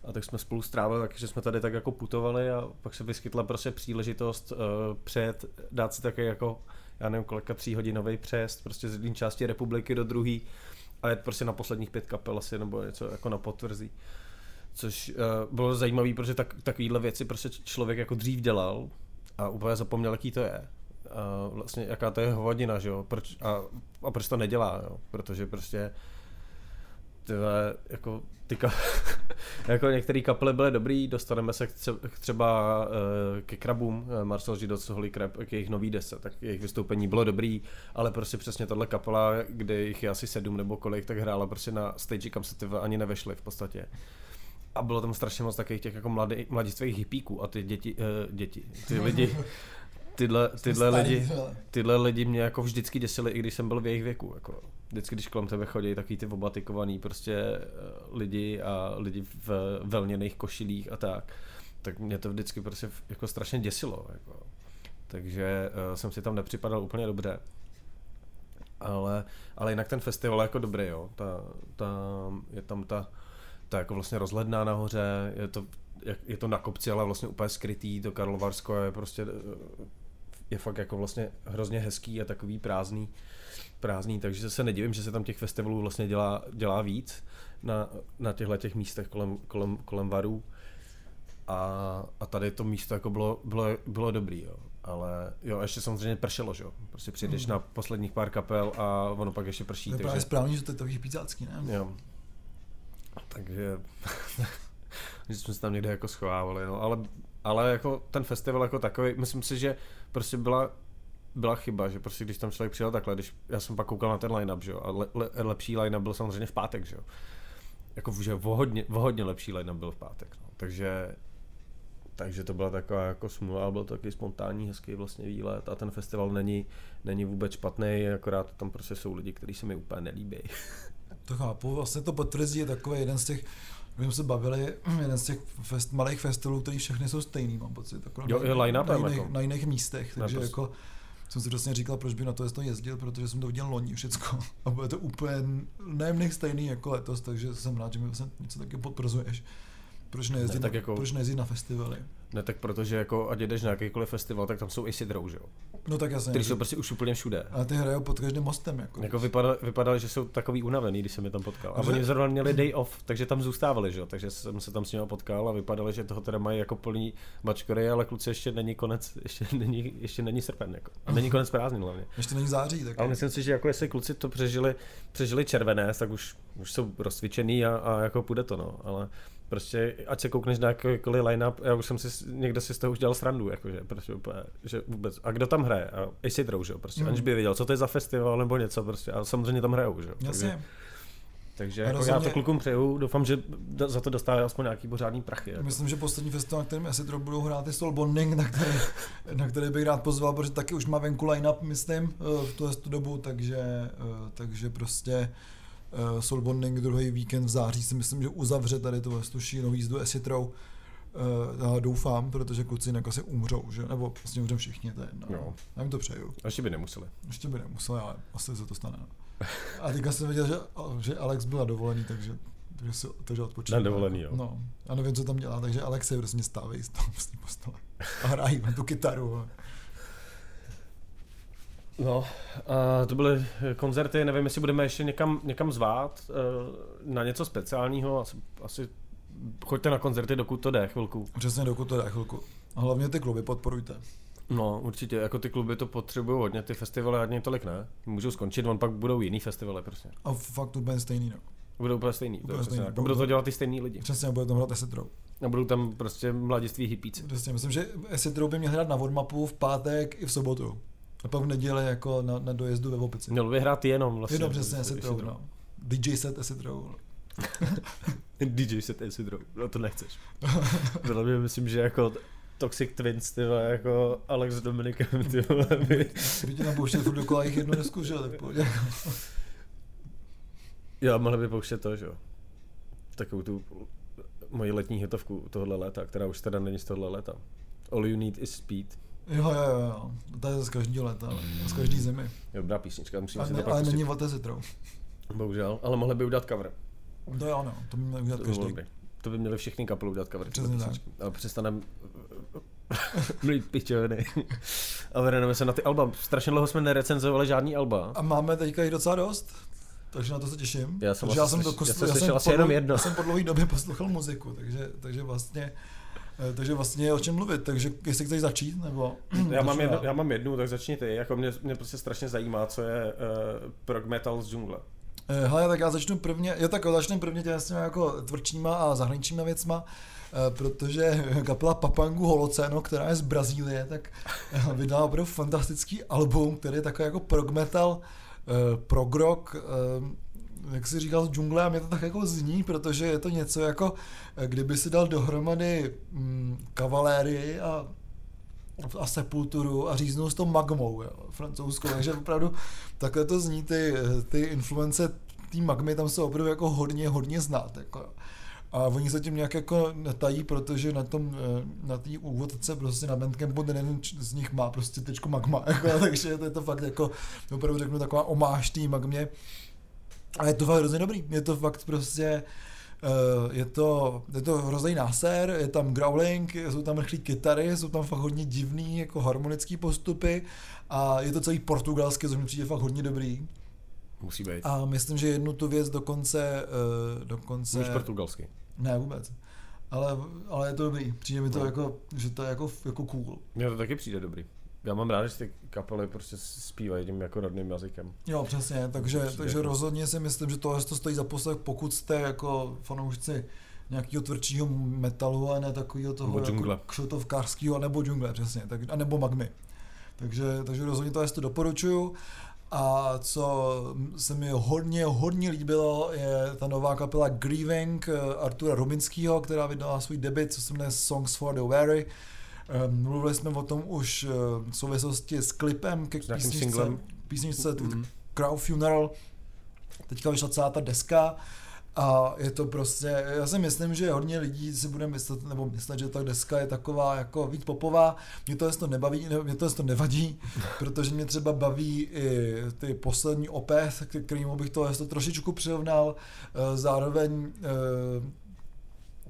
a tak jsme spolu strávili, takže jsme tady tak jako putovali a pak se vyskytla prostě příležitost uh, přejet, dát si taky jako, já nevím kolika tříhodinový přejezd prostě z jedné části republiky do druhé a jet prostě na posledních pět kapel asi nebo něco jako na potvrzí. Což uh, bylo zajímavé, protože tak, takovýhle věci prostě člověk jako dřív dělal a úplně zapomněl, jaký to je. A vlastně jaká to je hodina, že jo? Proč, a, a proč to nedělá, jo? Protože prostě tyhle, jako, ty ka- <laughs> jako některé kapely byly dobrý, dostaneme se k třeba uh, ke krabům, eh, Marcel Židoc, Holy Crab, k jejich nový deset, tak jejich vystoupení bylo dobrý, ale prostě přesně tahle kapela, kde jich je asi sedm nebo kolik, tak hrála prostě na stage, kam se ty ani nevešly v podstatě. A bylo tam strašně moc takových těch jako mladý, mladistvých hippíků a ty děti, uh, děti, ty lidi, <laughs> tyhle, tyhle, lidi, tyhle lidi mě jako vždycky děsili, i když jsem byl v jejich věku. Jako. Vždycky, když kolem tebe chodí takový ty obatikovaný prostě eh, lidi a lidi v velněných košilích a tak, tak mě to vždycky prostě jako strašně děsilo. Jako. Takže uh, jsem si tam nepřipadal úplně dobře. Ale, ale jinak ten festival je jako dobrý, jo. Ta, ta, je tam ta, ta jako vlastně rozhledná nahoře, je to, je to na kopci, ale vlastně úplně skrytý, to Karlovarsko je prostě eh, je fakt jako vlastně hrozně hezký a takový prázdný, prázdný, takže se nedivím, že se tam těch festivalů vlastně dělá, dělá víc na, na těchto těch místech kolem, kolem, kolem varů. A, a tady to místo jako bylo, bylo, bylo dobrý, jo. Ale jo, ještě samozřejmě pršelo, že jo. Prostě přijdeš mm. na posledních pár kapel a ono pak ještě prší. To je takže... právě správně, že to je takový pizzácký, ne? Jo. Takže, <laughs> že jsme se tam někde jako schovávali, no, ale ale jako ten festival jako takový, myslím si, že prostě byla byla chyba, že prostě když tam člověk přijel takhle, když já jsem pak koukal na ten line-up, že jo, a le, le, lepší line-up byl samozřejmě v pátek, že jo. Jako, že vohodně, vohodně lepší line-up byl v pátek, no. takže takže to byla taková jako smůla, byl to takový spontánní, hezký vlastně výlet a ten festival není, není vůbec špatný, akorát tam prostě jsou lidi, kteří se mi úplně nelíbí. To chápu, vlastně to potvrzí je takový jeden z těch my jsme se bavili, jeden z těch fest, malých festivalů, který všechny jsou stejný, mám pocit. Jako jo, na, line na, jiných, jako. na jiných místech, takže jako jsem si přesně říkal, proč by na to jezdil, protože jsem to viděl loni všecko <laughs> a bude to úplně nejmných stejný jako letos, takže jsem rád, že mi vlastně něco taky potvrzuješ. Proč nejezdit, ne, tak na, jako, proč nejezdit na festivaly? Ne, tak protože jako, ať jdeš na jakýkoliv festival, tak tam jsou i sidrou, že jo? No tak jasně. Který jsou prostě už úplně všude. A ty hrajou pod každým mostem. Jako, jako vypadali, vypadali, že jsou takový unavený, když jsem je tam potkal. A oni zrovna měli day off, takže tam zůstávali, že jo? Takže jsem se tam s nimi potkal a vypadali, že toho teda mají jako plný bačkory, ale kluci ještě není konec, ještě není, ještě není srpen. Jako. A není konec prázdnin hlavně. Ještě není září. Tak ale myslím si, že jako jestli kluci to přežili, přežili červené, tak už, už jsou rozcvičený a, a jako půjde to, no. Ale Prostě, ať se koukneš na jakýkoliv line-up, já už jsem si někde si z toho už dělal srandu, jakože, prostě úplně, že vůbec. A kdo tam hraje? A Acid Row, že jo, prostě, mm. aniž by věděl, co to je za festival nebo něco, prostě, a samozřejmě tam hrajou, že jo. Takže, takže jako rozhodně, já to klukům přeju, doufám, že za to dostávají aspoň nějaký pořádný prachy. Jako. Myslím, že poslední festival, na kterém Row budou hrát, je Soul Bonding, na který, <laughs> na který bych rád pozval, protože taky už má venku line-up, myslím, eh, v tuhle dobu, takže, eh, takže prostě uh, Soul Bonding druhý víkend v září si myslím, že uzavře tady tu šílenou jízdu Esitrou. Uh, já doufám, protože kluci jinak asi umřou, že? nebo vlastně umřem všichni, to je jedno. Já jim to přeju. Ještě by nemuseli. Ještě by nemuseli, ale asi se to stane. No. A teďka jsem viděl, že, že Alex byl dovolený, takže takže, si, takže odpočívá. Na dovolený, jo. No, já nevím, co tam dělá, takže Alex se prostě stávají z toho postele a hrají na tu kytaru. No, a to byly koncerty, nevím, jestli budeme ještě někam, někam zvát uh, na něco speciálního, asi, asi choďte na koncerty, dokud to jde chvilku. Přesně, dokud to jde chvilku. A hlavně ty kluby podporujte. No, určitě, jako ty kluby to potřebují hodně, ty festivaly hodně tolik ne. Můžou skončit, on pak budou jiný festivaly prostě. A fakt úplně stejný, no. Budou úplně stejný, Úplně to stejný. přesně budou to dělat ty stejný lidi. Přesně, bude tam hrát Esitrou. A budou tam prostě mladiství hippíci. Přesně, myslím, že Esitrou by měl hrát na warmapu v pátek i v sobotu. A pak v neděli jako na, na dojezdu ve Vopici. Měl by hrát jenom vlastně. Jenom přesně Esitrou, jestli- no. DJ set Esitrou. <laughs> DJ set Isidro, no to nechceš. <laughs> Bylo by, myslím, že jako Toxic Twins, ty vole, jako Alex s Dominikem, ty vole, by... Kdyby tě tam pouštěl furt dokola jich jednu neskušel, tak pohodě. Jo, mohli by pouštět to, že jo. Takovou tu moji letní hitovku tohohle léta, která už teda není z tohohle léta. All you need is speed. Jo, jo, jo, jo. To je z každého ale z každý zemi. Je dobrá písnička, musím si ne, to pak ale není od Esitrou. Bohužel, ale mohli by udělat cover. To jo, no, to by měl udělat To by, každý. dobrý. to by měli všechny kapely udělat cover. Přesně tak. písničky. Ale přestanem <laughs> mlít pičoviny. <laughs> A vrhneme se na ty alba. Strašně dlouho jsme nerecenzovali žádný alba. A máme teďka jich docela dost, takže na to se těším. Já jsem já jsem, slyš- do, já jsem já jsem asi po jenom dlouhý- jedno. Já jsem po dlouhé době poslouchal muziku, takže, takže vlastně takže vlastně je o čem mluvit, takže jestli chceš začít, nebo... Já mám, jednu, já mám jednu, tak začni ty. Jako mě, mě prostě strašně zajímá, co je uh, prog metal z džungle. Eh, Hele, tak já začnu prvně, jo tak začnu prvně těmi s těmi jako tvrdšíma a zahraničníma věcma, eh, protože kapela Papangu Holoceno, která je z Brazílie, tak eh, vydala opravdu fantastický album, který je takový jako prog metal, eh, prog rock, eh, jak si říkal, džungle a mě to tak jako zní, protože je to něco jako, eh, kdyby si dal dohromady mm, kavalérii a a sepulturu a říznul s tou magmou, jo, francouzskou, takže opravdu takhle to zní, ty, ty influence té magmy tam jsou opravdu jako hodně, hodně znát, jako. A oni se tím nějak jako netají, protože na tom, eh, na té úvodce prostě na Bandcampu jeden z nich má prostě tečko magma, <laughs> jako, takže to je to fakt jako, opravdu řeknu taková omáž té magmě. A je to fakt hrozně dobrý, je to fakt prostě, Uh, je to, je to hrozný náser, je tam growling, jsou tam rychlé kytary, jsou tam fakt hodně divný jako harmonický postupy a je to celý portugalský, což mi přijde fakt hodně dobrý. Musí být. A myslím, že jednu tu věc dokonce, uh, dokonce... Mluvíš portugalsky. Ne, vůbec. Ale, ale je to dobrý. Přijde mi to No. jako, že to je jako, jako cool. Mně to taky přijde dobrý. Já mám rád, že ty kapely prostě zpívají tím jako rodným jazykem. Jo, přesně, takže, Přijde takže jako- rozhodně si myslím, že tohle to stojí za poslech, pokud jste jako fanoušci nějakého tvrdšího metalu a ne takového toho Nebo džungle. jako kšotovkářského, nebo džungle, přesně, tak, a nebo magmy. Takže, takže rozhodně to to doporučuju. A co se mi hodně, hodně líbilo, je ta nová kapela Grieving eh, Artura Rubinského, která vydala svůj debut, co se jmenuje Songs for the Weary. Eh, Mluvili jsme o tom už eh, v souvislosti s klipem ke písničce, písničce Mhm. Crow Funeral. Teďka vyšla celá ta deska a je to prostě, já si myslím, že hodně lidí si bude myslet, nebo myslet, že ta deska je taková jako víc popová. Mě to to nebaví, ne, mě to to nevadí, <laughs> protože mě třeba baví i ty poslední opeth, k kterému bych to, to trošičku přirovnal. Eh, Zároveň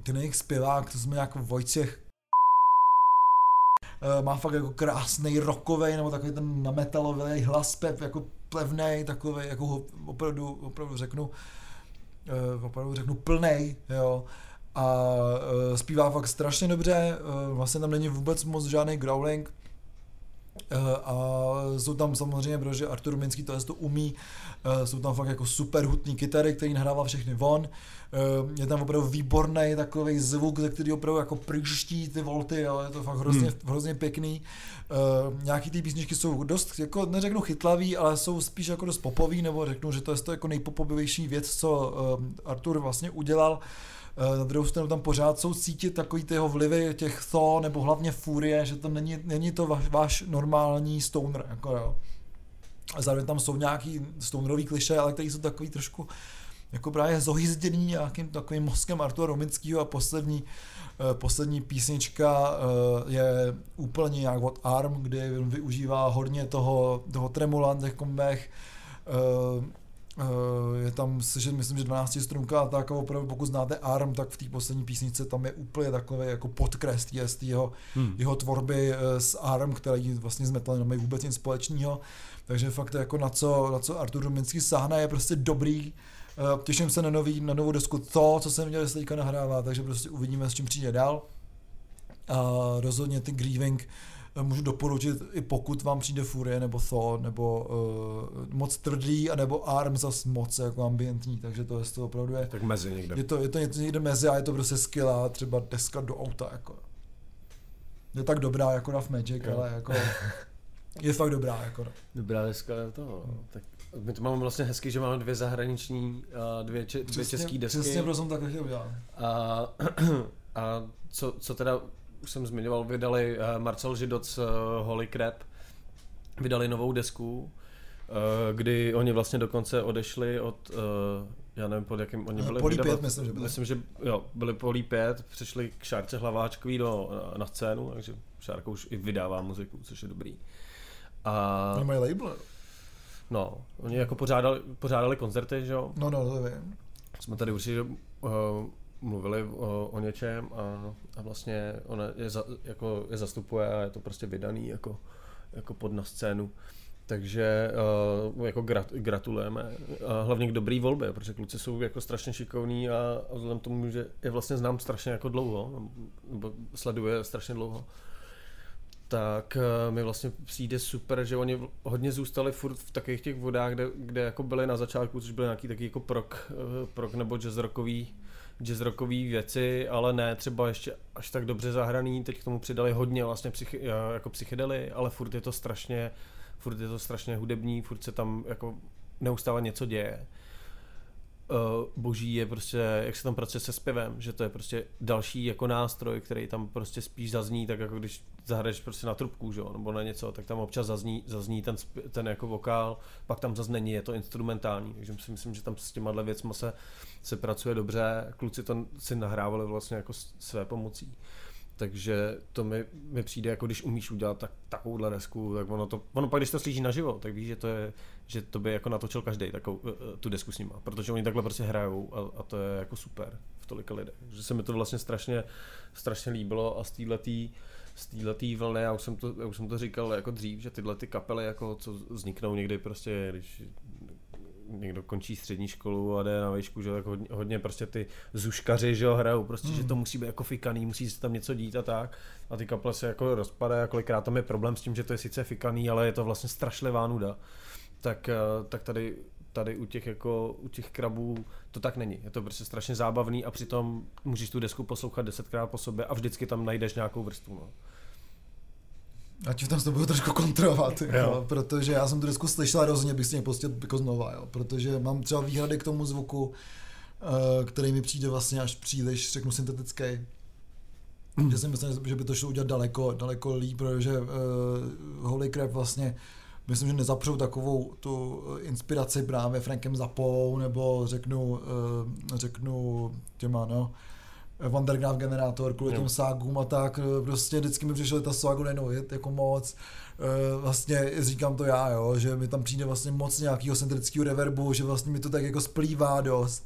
ten jejich zpěvák, to jsme jako Vojtěch má fakt jako krásný rockový nebo takový ten nametalový hlas pep, jako plevnej, takový jako ho opravdu, opravdu řeknu, eh, opravdu řeknu plnej, jo. A eh, zpívá fakt strašně dobře, eh, vlastně tam není vůbec moc žádný growling, Eh, a jsou tam samozřejmě, protože Artur Minský to to umí, eh, jsou tam fakt jako super hutný kytary, který nahrává všechny von, Eh, je tam opravdu výborný takový zvuk, ze který opravdu jako prýští ty volty, jo, je to fakt hrozně, Hmm. hrozně pěkný. Nějaký ty písničky jsou dost, jako neřeknu chytlavý, ale jsou spíš jako dost popový, nebo řeknu, že to je to jako nejpopovější věc, co Artur vlastně udělal. Uh, na druhou stranu tam pořád jsou cítit takový ty jeho vlivy těch tho, nebo hlavně furie, že tam není, není to váš, váš normální stoner, jako jo. A zároveň tam jsou nějaký stonerový kliše, ale který jsou takový trošku jako právě zohyzděný nějakým takovým mozkem Artura Romického a poslední, eh, poslední písnička eh, je úplně nějak od ARM, kdy využívá hodně toho, toho tremula na těch kombech. Eh, je tam, že myslím, že 12 strunka a tak a opravdu pokud znáte ARM, tak v té poslední písničce tam je úplně takový jako podkres z jeho, hmm. jeho tvorby s ARM, který vlastně s metalem nemají vůbec nic společného. Takže fakt jako na co, na co Artur Ruminský sáhne je prostě dobrý. Těším se na, nový, na novou desku to, co jsem měl, teďka nahrává, takže prostě uvidíme, s čím přijde dál. A rozhodně ty Grieving můžu doporučit, i pokud vám přijde Furie nebo Thor, nebo uh, moc tvrdý, anebo Arm zas moc jako ambientní, takže to je to opravdu je... Tak mezi někde. Je to, je to něco někde mezi a je to prostě skvělá třeba deska do auta, jako. Je tak dobrá jako na Magic, jo. ale jako je fakt dobrá, jako. Dobrá deska toho, no. tak my to máme vlastně hezky, že máme dvě zahraniční a dvě, če, dvě české desky. Přesně, proto jsem takhle chtěl udělat. A, <clears throat> a co, co teda už jsem zmiňoval, vydali uh, Marcel Židoc uh, Holy Crap, vydali novou desku, uh, kdy oni vlastně dokonce odešli od, já nevím pod jakým oni byli. Polí 5 myslím, že byli. Myslím, že jo, byli Polí 5, přišli k Šárce Hlaváčkový do, na, na scénu, takže Šárka už i vydává muziku, což je dobrý. A... Oni mají label. No, oni jako pořádali, pořádali koncerty, že jo? No, no, to vím. Jsme tady určitě uh, mluvili o, o něčem a, a vlastně on je, za, jako je zastupuje a je to prostě vydaný jako, jako pod na scénu. Takže uh, jako grat, gratulujeme. A hlavně k dobrý volbě, protože kluci jsou jako strašně šikovní a, a vzhledem tomu, že je vlastně znám strašně jako dlouho, nebo sleduje strašně dlouho, tak uh, mi vlastně přijde super, že oni hodně zůstali furt v takových těch vodách, kde, kde jako byli na začátku, což byly nějaký taky jako prok, uh, prok nebo jazz rockový jazz rockové věci, ale ne třeba ještě až tak dobře zahraný, teď k tomu přidali hodně vlastně psych, eh, jako psychedely, ale furt je to strašně, furt je to strašně hudební, furt se tam jako neustále něco děje. Uh, boží je prostě, jak se tam pracuje se zpěvem, že to je prostě další jako nástroj, který tam prostě spíš zazní, tak jako když zahraješ prostě na trubku, že jo, nebo na něco, tak tam občas zazní, zazní ten, ten jako vokál, pak tam zase není, je to instrumentální, takže si myslím, že tam s těma věcma se, se pracuje dobře, kluci to si nahrávali vlastně jako své pomocí. Takže to mi, mi přijde, jako když umíš udělat tak, takovouhle desku, tak ono to, ono pak když to slyší naživo, tak víš, že to je, že to by jako natočil každý takovou, eh, eh, tu desku s nima, protože oni takhle prostě hrajou a, a to je jako super v tolika lidech. Že se mi to vlastně strašně, strašně líbilo a z této z této vlny, já už, jsem to, já už jsem to říkal jako dřív, že tyhle ty kapely, jako co vzniknou někdy prostě, když někdo končí střední školu a jde na výšku, že tak hodně, hodně prostě ty zuškaři, že jo, hrajou, prostě, mm. že to hmm. musí být jako fikaný, musí se tam něco dít a tak. A ty kaple se jako rozpadají a kolikrát tam je problém s tím, že to je sice fikaný, ale je to vlastně strašlivá nuda. Tak, eh, tak tady tady u těch jako u těch krabů to tak není. Je to prostě strašně zábavný a přitom můžeš tu desku poslouchat desetkrát po sobě a vždycky tam najdeš nějakou vrstvu. No. Ať tam s budu trošku kontrolovat, jo. protože já jsem tu desku slyšel a rozhodně bych si mě pustil jako znova, jo, protože mám třeba výhrady k tomu zvuku, uh, který mi přijde vlastně až příliš, řeknu, syntetický. Mm. Že si myslím, že by to šlo udělat daleko, daleko líp, protože uh, Holy Crap vlastně myslím, že nezapřou takovou tu inspiraci právě Frankem Zapou, nebo řeknu, uh, řeknu těma, no, Vandergraaf generátor kvůli těm ságům a tak, prostě vždycky mi přišlo ta ságu najednou je jako moc, eh, vlastně říkám to já, jo, že mi tam přijde vlastně moc nějakého centrického reverbu, že vlastně mi to tak jako splývá dost.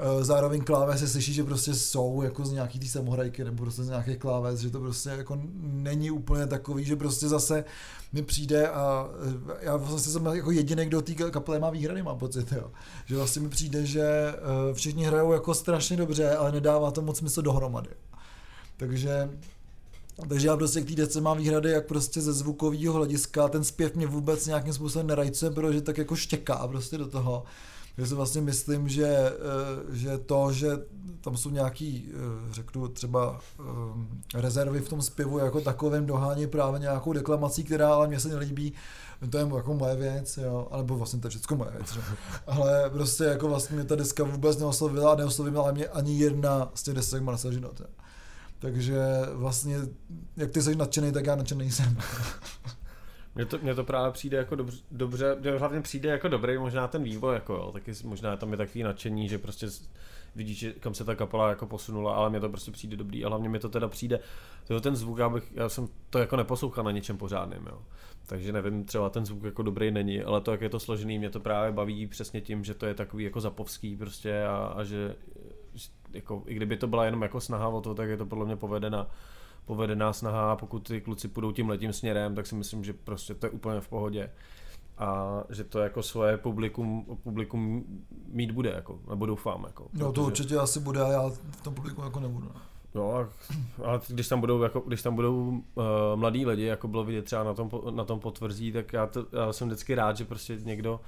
Eh, zároveň klávesy slyší, že prostě jsou jako z nějaký tý samohrajky nebo prostě z nějakých kláves, že to prostě jako není úplně takový, že prostě zase mi přijde a eh, já vlastně jsem jako jediný, kdo té kapely má výhrady, mám pocit, jo. Že vlastně mi přijde, že eh, všichni hrajou jako strašně dobře, ale nedává to moc smysl dohromady. Takže takže já prostě k té desce mám výhrady, jak prostě ze zvukového hlediska, ten zpěv mě vůbec nějakým způsobem nerajcuje, protože tak jako štěká prostě do toho. Já si vlastně myslím, že, eh, že to, že tam jsou nějaký, eh, řeknu třeba eh, rezervy v tom zpěvu jako takovém dohání právě nějakou deklamací, která ale mě se nelíbí, to je jako moje věc, jo, alebo vlastně to je všechno moje věc, že? <laughs> ale prostě jako vlastně mě ta deska vůbec neoslovila a neoslovila mě ani jedna z těch desek Marcel Žinot. Takže vlastně, jak ty jsi nadšený, tak já nadšený jsem. <laughs> Mně to, to právě přijde jako dobře, dobře, hlavně přijde jako dobrý možná ten vývoj, jako jo, taky možná tam je takový nadšení, že prostě vidíš, kam se ta kapela jako posunula, ale mně to prostě přijde dobrý a hlavně mi to teda přijde, to ten zvuk, já, bych, já jsem to jako neposlouchal na něčem pořádným, jo. Takže nevím, třeba ten zvuk jako dobrý není, ale to, jak je to složený, mě to právě baví přesně tím, že to je takový jako zapovský prostě a, a že jako, i kdyby to byla jenom jako snaha o to, tak je to podle mě povedena, povedená snaha a pokud ty kluci půjdou tím letím směrem, tak si myslím, že prostě to je úplně v pohodě a že to jako svoje publikum, publikum mít bude, jako, nebo doufám. Jako, no to určitě asi bude a já v tom publiku jako nebudu. No a, a když tam budou, jako, když tam budou uh, mladí lidi, jako bylo vidět třeba na tom, na tom potvrzí, tak já, to, já jsem vždycky rád, že prostě někdo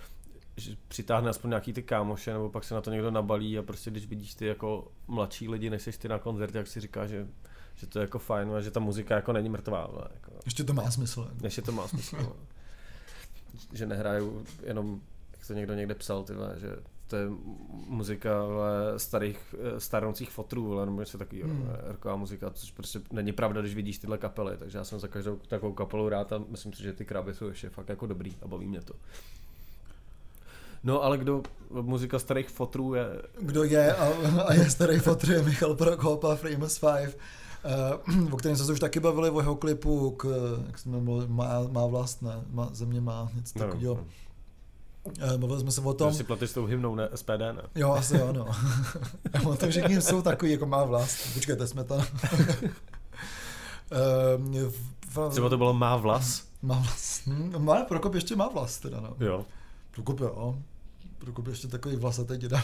že přitáhne aspoň nějaký ty kámoše, nebo pak se na to někdo nabalí a prostě když vidíš ty jako mladší lidi, než jsi ty na koncertě, tak si říká, že, že to je jako fajn a že ta muzika jako není mrtvá. Ale jako, ještě to má smysl. Jako. Ještě to má smysl. že nehraju jenom, jak to někdo někde psal, tyhle, že to je muzika ale starých, starnoucích fotrů, ale nebo něco takového, hmm. roková muzika, což prostě není pravda, když vidíš tyhle kapely, takže já jsem za každou takovou kapelu rád a myslím si, že ty kraby jsou ještě fakt jako dobrý a baví mě to. No ale kdo muzika starých fotrů je... Kdo je a, a je starý fotr je Michal Prokop a Famous Five. Uh, <clears throat> o kterém jsme se už taky bavili o jeho klipu, k, jak jsme mluvili, má, má vlast, ne, má, země má, něco no, takového. No. Uh, bavili jsme se o tom. Že si platy s tou hymnou, ne, SPD, ne? Jo, asi jo, no. <laughs> o tom všichni jsou takový, jako má vlast. Počkejte, jsme tam. <laughs> uh, Třeba to bylo má vlas? Má vlas. Hm, má, Prokop ještě má vlas teda, no. Jo. Prokop jo. Prokop ještě takový vlasatý děda.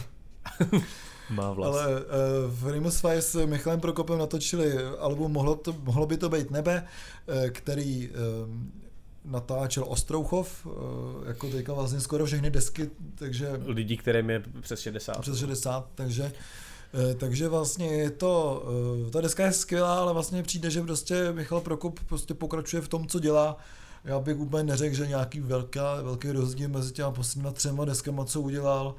<laughs> Má vlas. Ale uh, v Rimus Five s Michalem Prokopem natočili album Mohlo, to, mohlo by to být nebe, uh, který uh, natáčel Ostrouchov, jako teďka vlastně skoro všechny desky, takže... Lidí, kterým je přes 60. Přes 60, takže takže vlastně je to, ta deska je skvělá, ale vlastně přijde, že prostě Michal Prokop prostě pokračuje v tom, co dělá. Já bych úplně neřekl, že nějaký velká, velký rozdíl mezi těma posledníma třema deskama, co udělal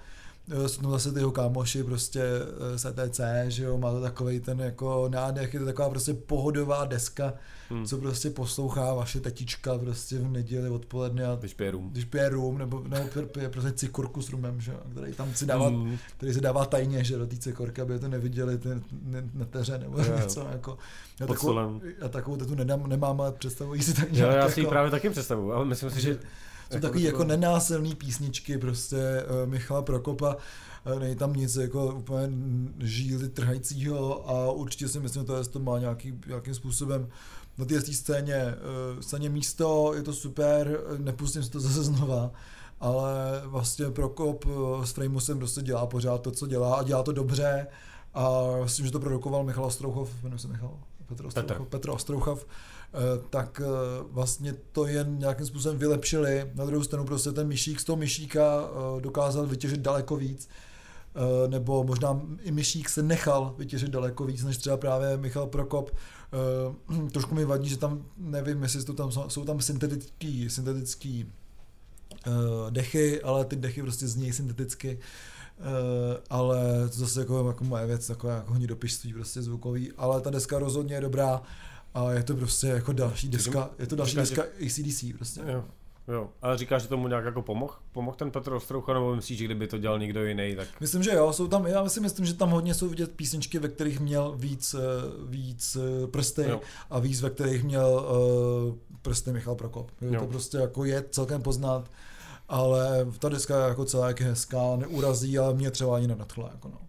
jsou zase ty jeho kámoši prostě z ETC, že jo, má to takový ten jako nádech, je to taková prostě pohodová deska, hmm. co prostě poslouchá vaše tetička prostě v neděli odpoledne a když pije rum. Když pije rum, nebo, nebo pije prostě cikorku s rumem, že jo, který tam si dává, hmm. který se dává tajně, že do té cikorky, aby to neviděli ty neteře nebo jo, něco jako. Já takovou, já takovou tu nedám, nemám, ale představuji si tak nějak. Jo, já si jako, právě taky představuji, ale myslím si, že jsou jako takový jako nenásilný písničky prostě uh, Michala Prokopa, uh, není tam nic jako úplně žíly trhajícího a určitě si myslím, že to má nějaký, nějakým způsobem na té scéně, uh, scéně místo, je to super, nepustím si to <laughs> zase znova, ale vlastně Prokop s Framusem prostě dělá pořád to, co dělá a dělá to dobře a myslím, že to produkoval Michal Ostrouchov, jmenuje se Michal, Petr Ostrouchov, Petr, Petr Ostrouchov, tak eh, vlastně to jen nějakým způsobem vylepšili. Na druhou stranu prostě ten myšík z toho myšíka eh, dokázal vytěžit daleko víc, nebo možná i myšík se nechal vytěžit daleko víc, než třeba právě Michal Prokop. <clears throat> Trošku mi vadí, že tam, nevím, jestli jsou tam, jsou tam syntetický, syntetický dechy, ale ty dechy prostě zní synteticky. Ale to zase jako, jako moje věc, takové jako honidopišství prostě zvukový, ale ta deska rozhodně je dobrá a je to prostě jako další deska, je to další Říká, deska že... ACDC prostě. Jo. Jo, ale říkáš, že tomu nějak jako pomohl? Pomohl ten Petr Ostroucha, nebo myslíš, že kdyby to dělal někdo jiný, tak... Myslím, že jo, jsou tam, já si myslím, že tam hodně jsou vidět písničky, ve kterých měl víc, eh, víc eh, prsty jo. a víc, ve kterých měl uh, prsty Michal Prokop. Jo. To prostě jako je celkem poznat, ale ta deska jako celá jak je hezká, neurazí, ale mě třeba ani nenadchla. Jako no.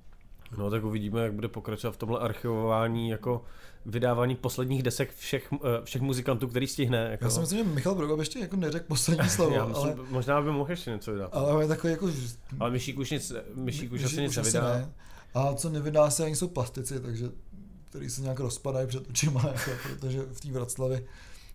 No tak uvidíme, jak bude pokračovat v tomhle archivování jako vydávání posledních desek všech, eh, všech muzikantů, který stihne. Jako. Já si myslím, že Michal Brogov ještě jako neřekl poslední <laughs> slovo. Já myslím, ale... Možná by mohl ještě něco vydat. Ale je takový jako... Ale Myšík už, nic, Myšík už asi nic nevydá. Ne. A co nevydá se, ani jsou plastici, takže který se nějak rozpadají před očima, jako, protože v té Vraclavi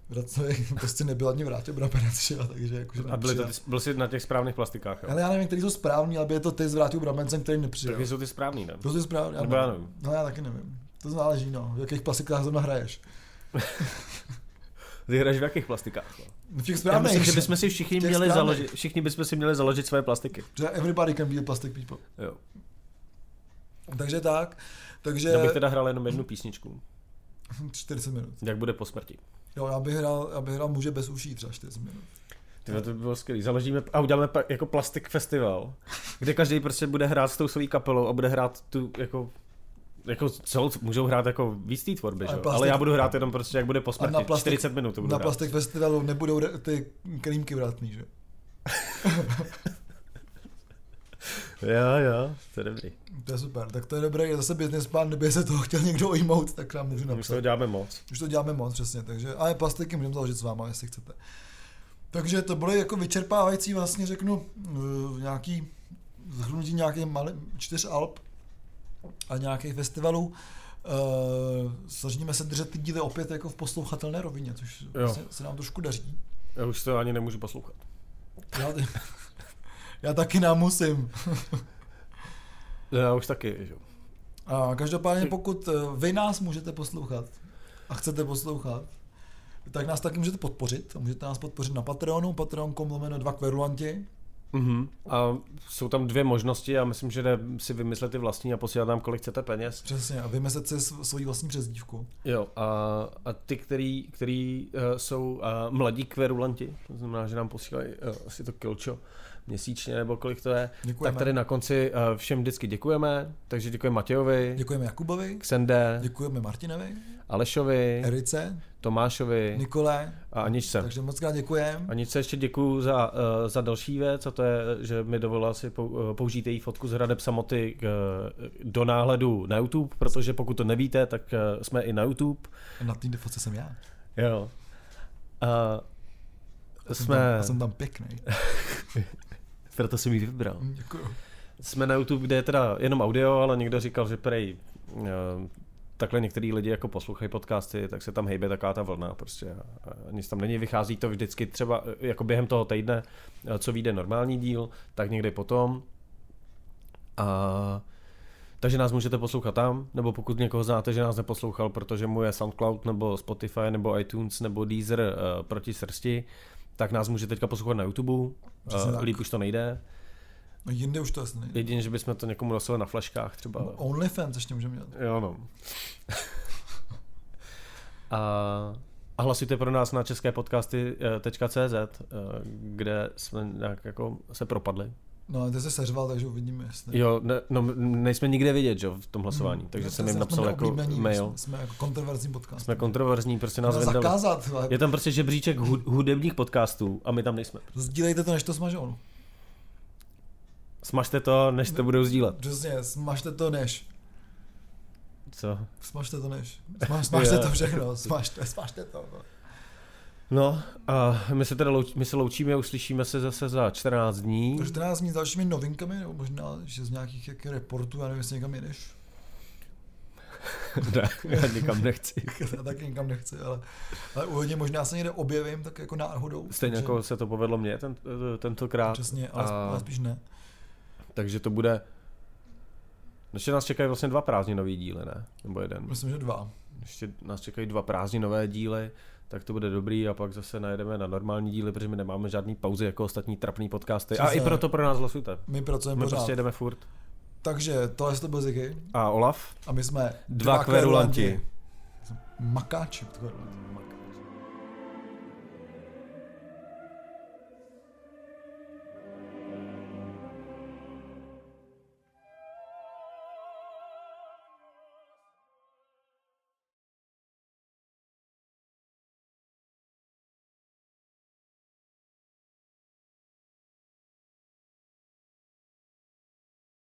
Vraclavi <laughs> prostě nebyl ani vrátil Brabenec, takže jako, A byli to ty, byl jsi na těch správných plastikách, jo? Ale já nevím, který jsou správní, ale je to ty s vrátil Brabencem, který nepřijel. Tak jsou ty správný, ne? To jsou ty správný, Nebo já nevím. No já taky nevím. To záleží, no. V jakých plastikách zrovna hraješ. <laughs> Ty hraješ v jakých plastikách? No? V těch správných. Já myslím, že bychom si všichni měli založit, všichni bychom si měli založit svoje plastiky. Že everybody can be a plastic people. Jo. Takže tak. Takže... Já bych teda hrál jenom jednu písničku. <laughs> 40 minut. Jak bude po smrti. Jo, já bych hrál, já bych hrál muže bez uší třeba 4 minut. Tyhle, to by bylo skvělý. Založíme a uděláme jako plastik festival, kde každý prostě bude hrát s tou svojí kapelou a bude hrát tu jako jako co, můžou hrát jako víc té tvorby, Ale že? plastik- ale já budu hrát jenom prostě, jak bude po smrti. na plastik- 40 minut budu Na hrát. Plastik Festivalu nebudou ty krýmky vratný, že? <laughs> Jo, jo, to je dobrý. To je super, tak to je dobré, je zase business plán, kdyby se toho chtěl někdo ujmout, tak nám můžu My z toho napsat. děláme moc. Už to děláme moc, přesně, takže, ale plastiky můžeme založit s váma, jestli chcete. Takže to bylo jako vyčerpávající, vlastně řeknu, eh, nějaký zhrnutí nějakých malý, čtyř alb a nějakých festivalů. Uh, snažíme se držet ty díly opět jako v poslouchatelné rovině, což vlastně se nám trošku daří. Já už to ani nemůžu poslouchat. Já, já taky nám musím. <laughs> Já už taky, že? jo. A každopádně pokud eh, vy nás můžete poslouchat a chcete poslouchat, tak nás taky můžete podpořit. Můžete nás podpořit na Patreonu, patreon.com lomeno 2 kverulanti. Mhm. A jsou tam dvě možnosti, já myslím, že jde si vymyslet ty vlastní a posílat nám, kolik chcete peněz. Přesně, a vymyslet si sv- svoji vlastní přezdívku. Jo, a, a ty, který, který uh, jsou uh, mladí kverulanti, to znamená, že nám posílají uh, asi to kilčo měsíčně, nebo kolik to je, Děkujeme. tak tady na konci uh, všem vždycky děkujeme, takže děkujeme Matějovi, Děkujeme Jakubovi, Ksende, děkujeme Martinovi, Alešovi, Erice, Tomášovi Nikole, a Aničce. takže moc krát děkujeme. Aničce ještě děkuju za, uh, za další věc, a to je, že mi dovolila si uh, použít její fotku z Hradeb Samoty k, do náhledu na YouTube, protože pokud to nevíte, tak jsme i na YouTube. A na té fotce jsem já. Jo. A jsme, tam, já jsem tam pěkný. <laughs> proto jsem ji vybral. Děkuju. Jsme na YouTube, kde je teda jenom audio, ale někdo říkal, že prej uh, takhle některý lidi jako poslouchají podcasty, tak se tam hejbe taková ta vlna prostě. A, nic tam není, vychází to vždycky třeba eh, jako během toho týdne, eh, co vyjde normální díl, tak někdy potom. A takže nás můžete poslouchat tam, nebo pokud někoho znáte, že nás neposlouchal, protože mu je SoundCloud nebo Spotify nebo iTunes nebo Deezer uh, proti srsti, tak nás může teďka poslouchat na YouTube. Přesně Uh, tak. líp už to nejde. No jinde už to asi nejde. Jedině, že bychom to někomu nosili na fleškách třeba. OnlyFans ještě můžeme dělat. Jo, no. a, a hlasujte pro nás na české podcasty.cz, eh, kde jsme nějak jako se propadli. No ale ty se seřval, takže uvidíme, jestli. Jo, ne, no, nejsme nikde vidět, že, jo, v tom hlasování, Hmm. takže No, jsem jim napsal jako mail. Jsme, jsme jako kontroverzní podcast. Jsme kontroverzní, prostě nás vyndali. zakázat, Je tam prostě žebříček hu- hudebních podcastů a my tam nejsme. sdílejte to, než to smažou. Smažte to, než to budou sdílet. Přesně, smažte to než. Co? Smažte to než. Smaž, smažte to všechno, smažte, smažte to. No a my se teda louč, my se loučíme, uslyšíme se zase za 14 dní. Takže 14 dní s dalšími novinkami, nebo možná, že z nějakých jak reportů, já nevím, jestli někam jedeš. <laughs> ne, já nikam nechci. <laughs> já taky nikam nechci, ale, ale uhodně možná se někde objevím, tak jako náhodou. Stejně takže- jako se to povedlo mně ten, tentokrát. Přesně, ale, a- ale spíš ne. Takže to bude... Ještě nás čekají vlastně dva prázdninové díly, ne? Nebo jeden. Myslím, že dva. Ještě nás čekají dva prázdninové díly, tak to bude dobrý a pak zase najedeme na normální díly, protože my nemáme žádný pauzy jako ostatní trapný podcasty. A Přesně. i proto pro nás hlasujte. My pracujeme My pořád. prostě jedeme furt. Takže tohle to byl Ziky A Olaf? a my jsme Dva kverulanti. Makáči. kverulanti.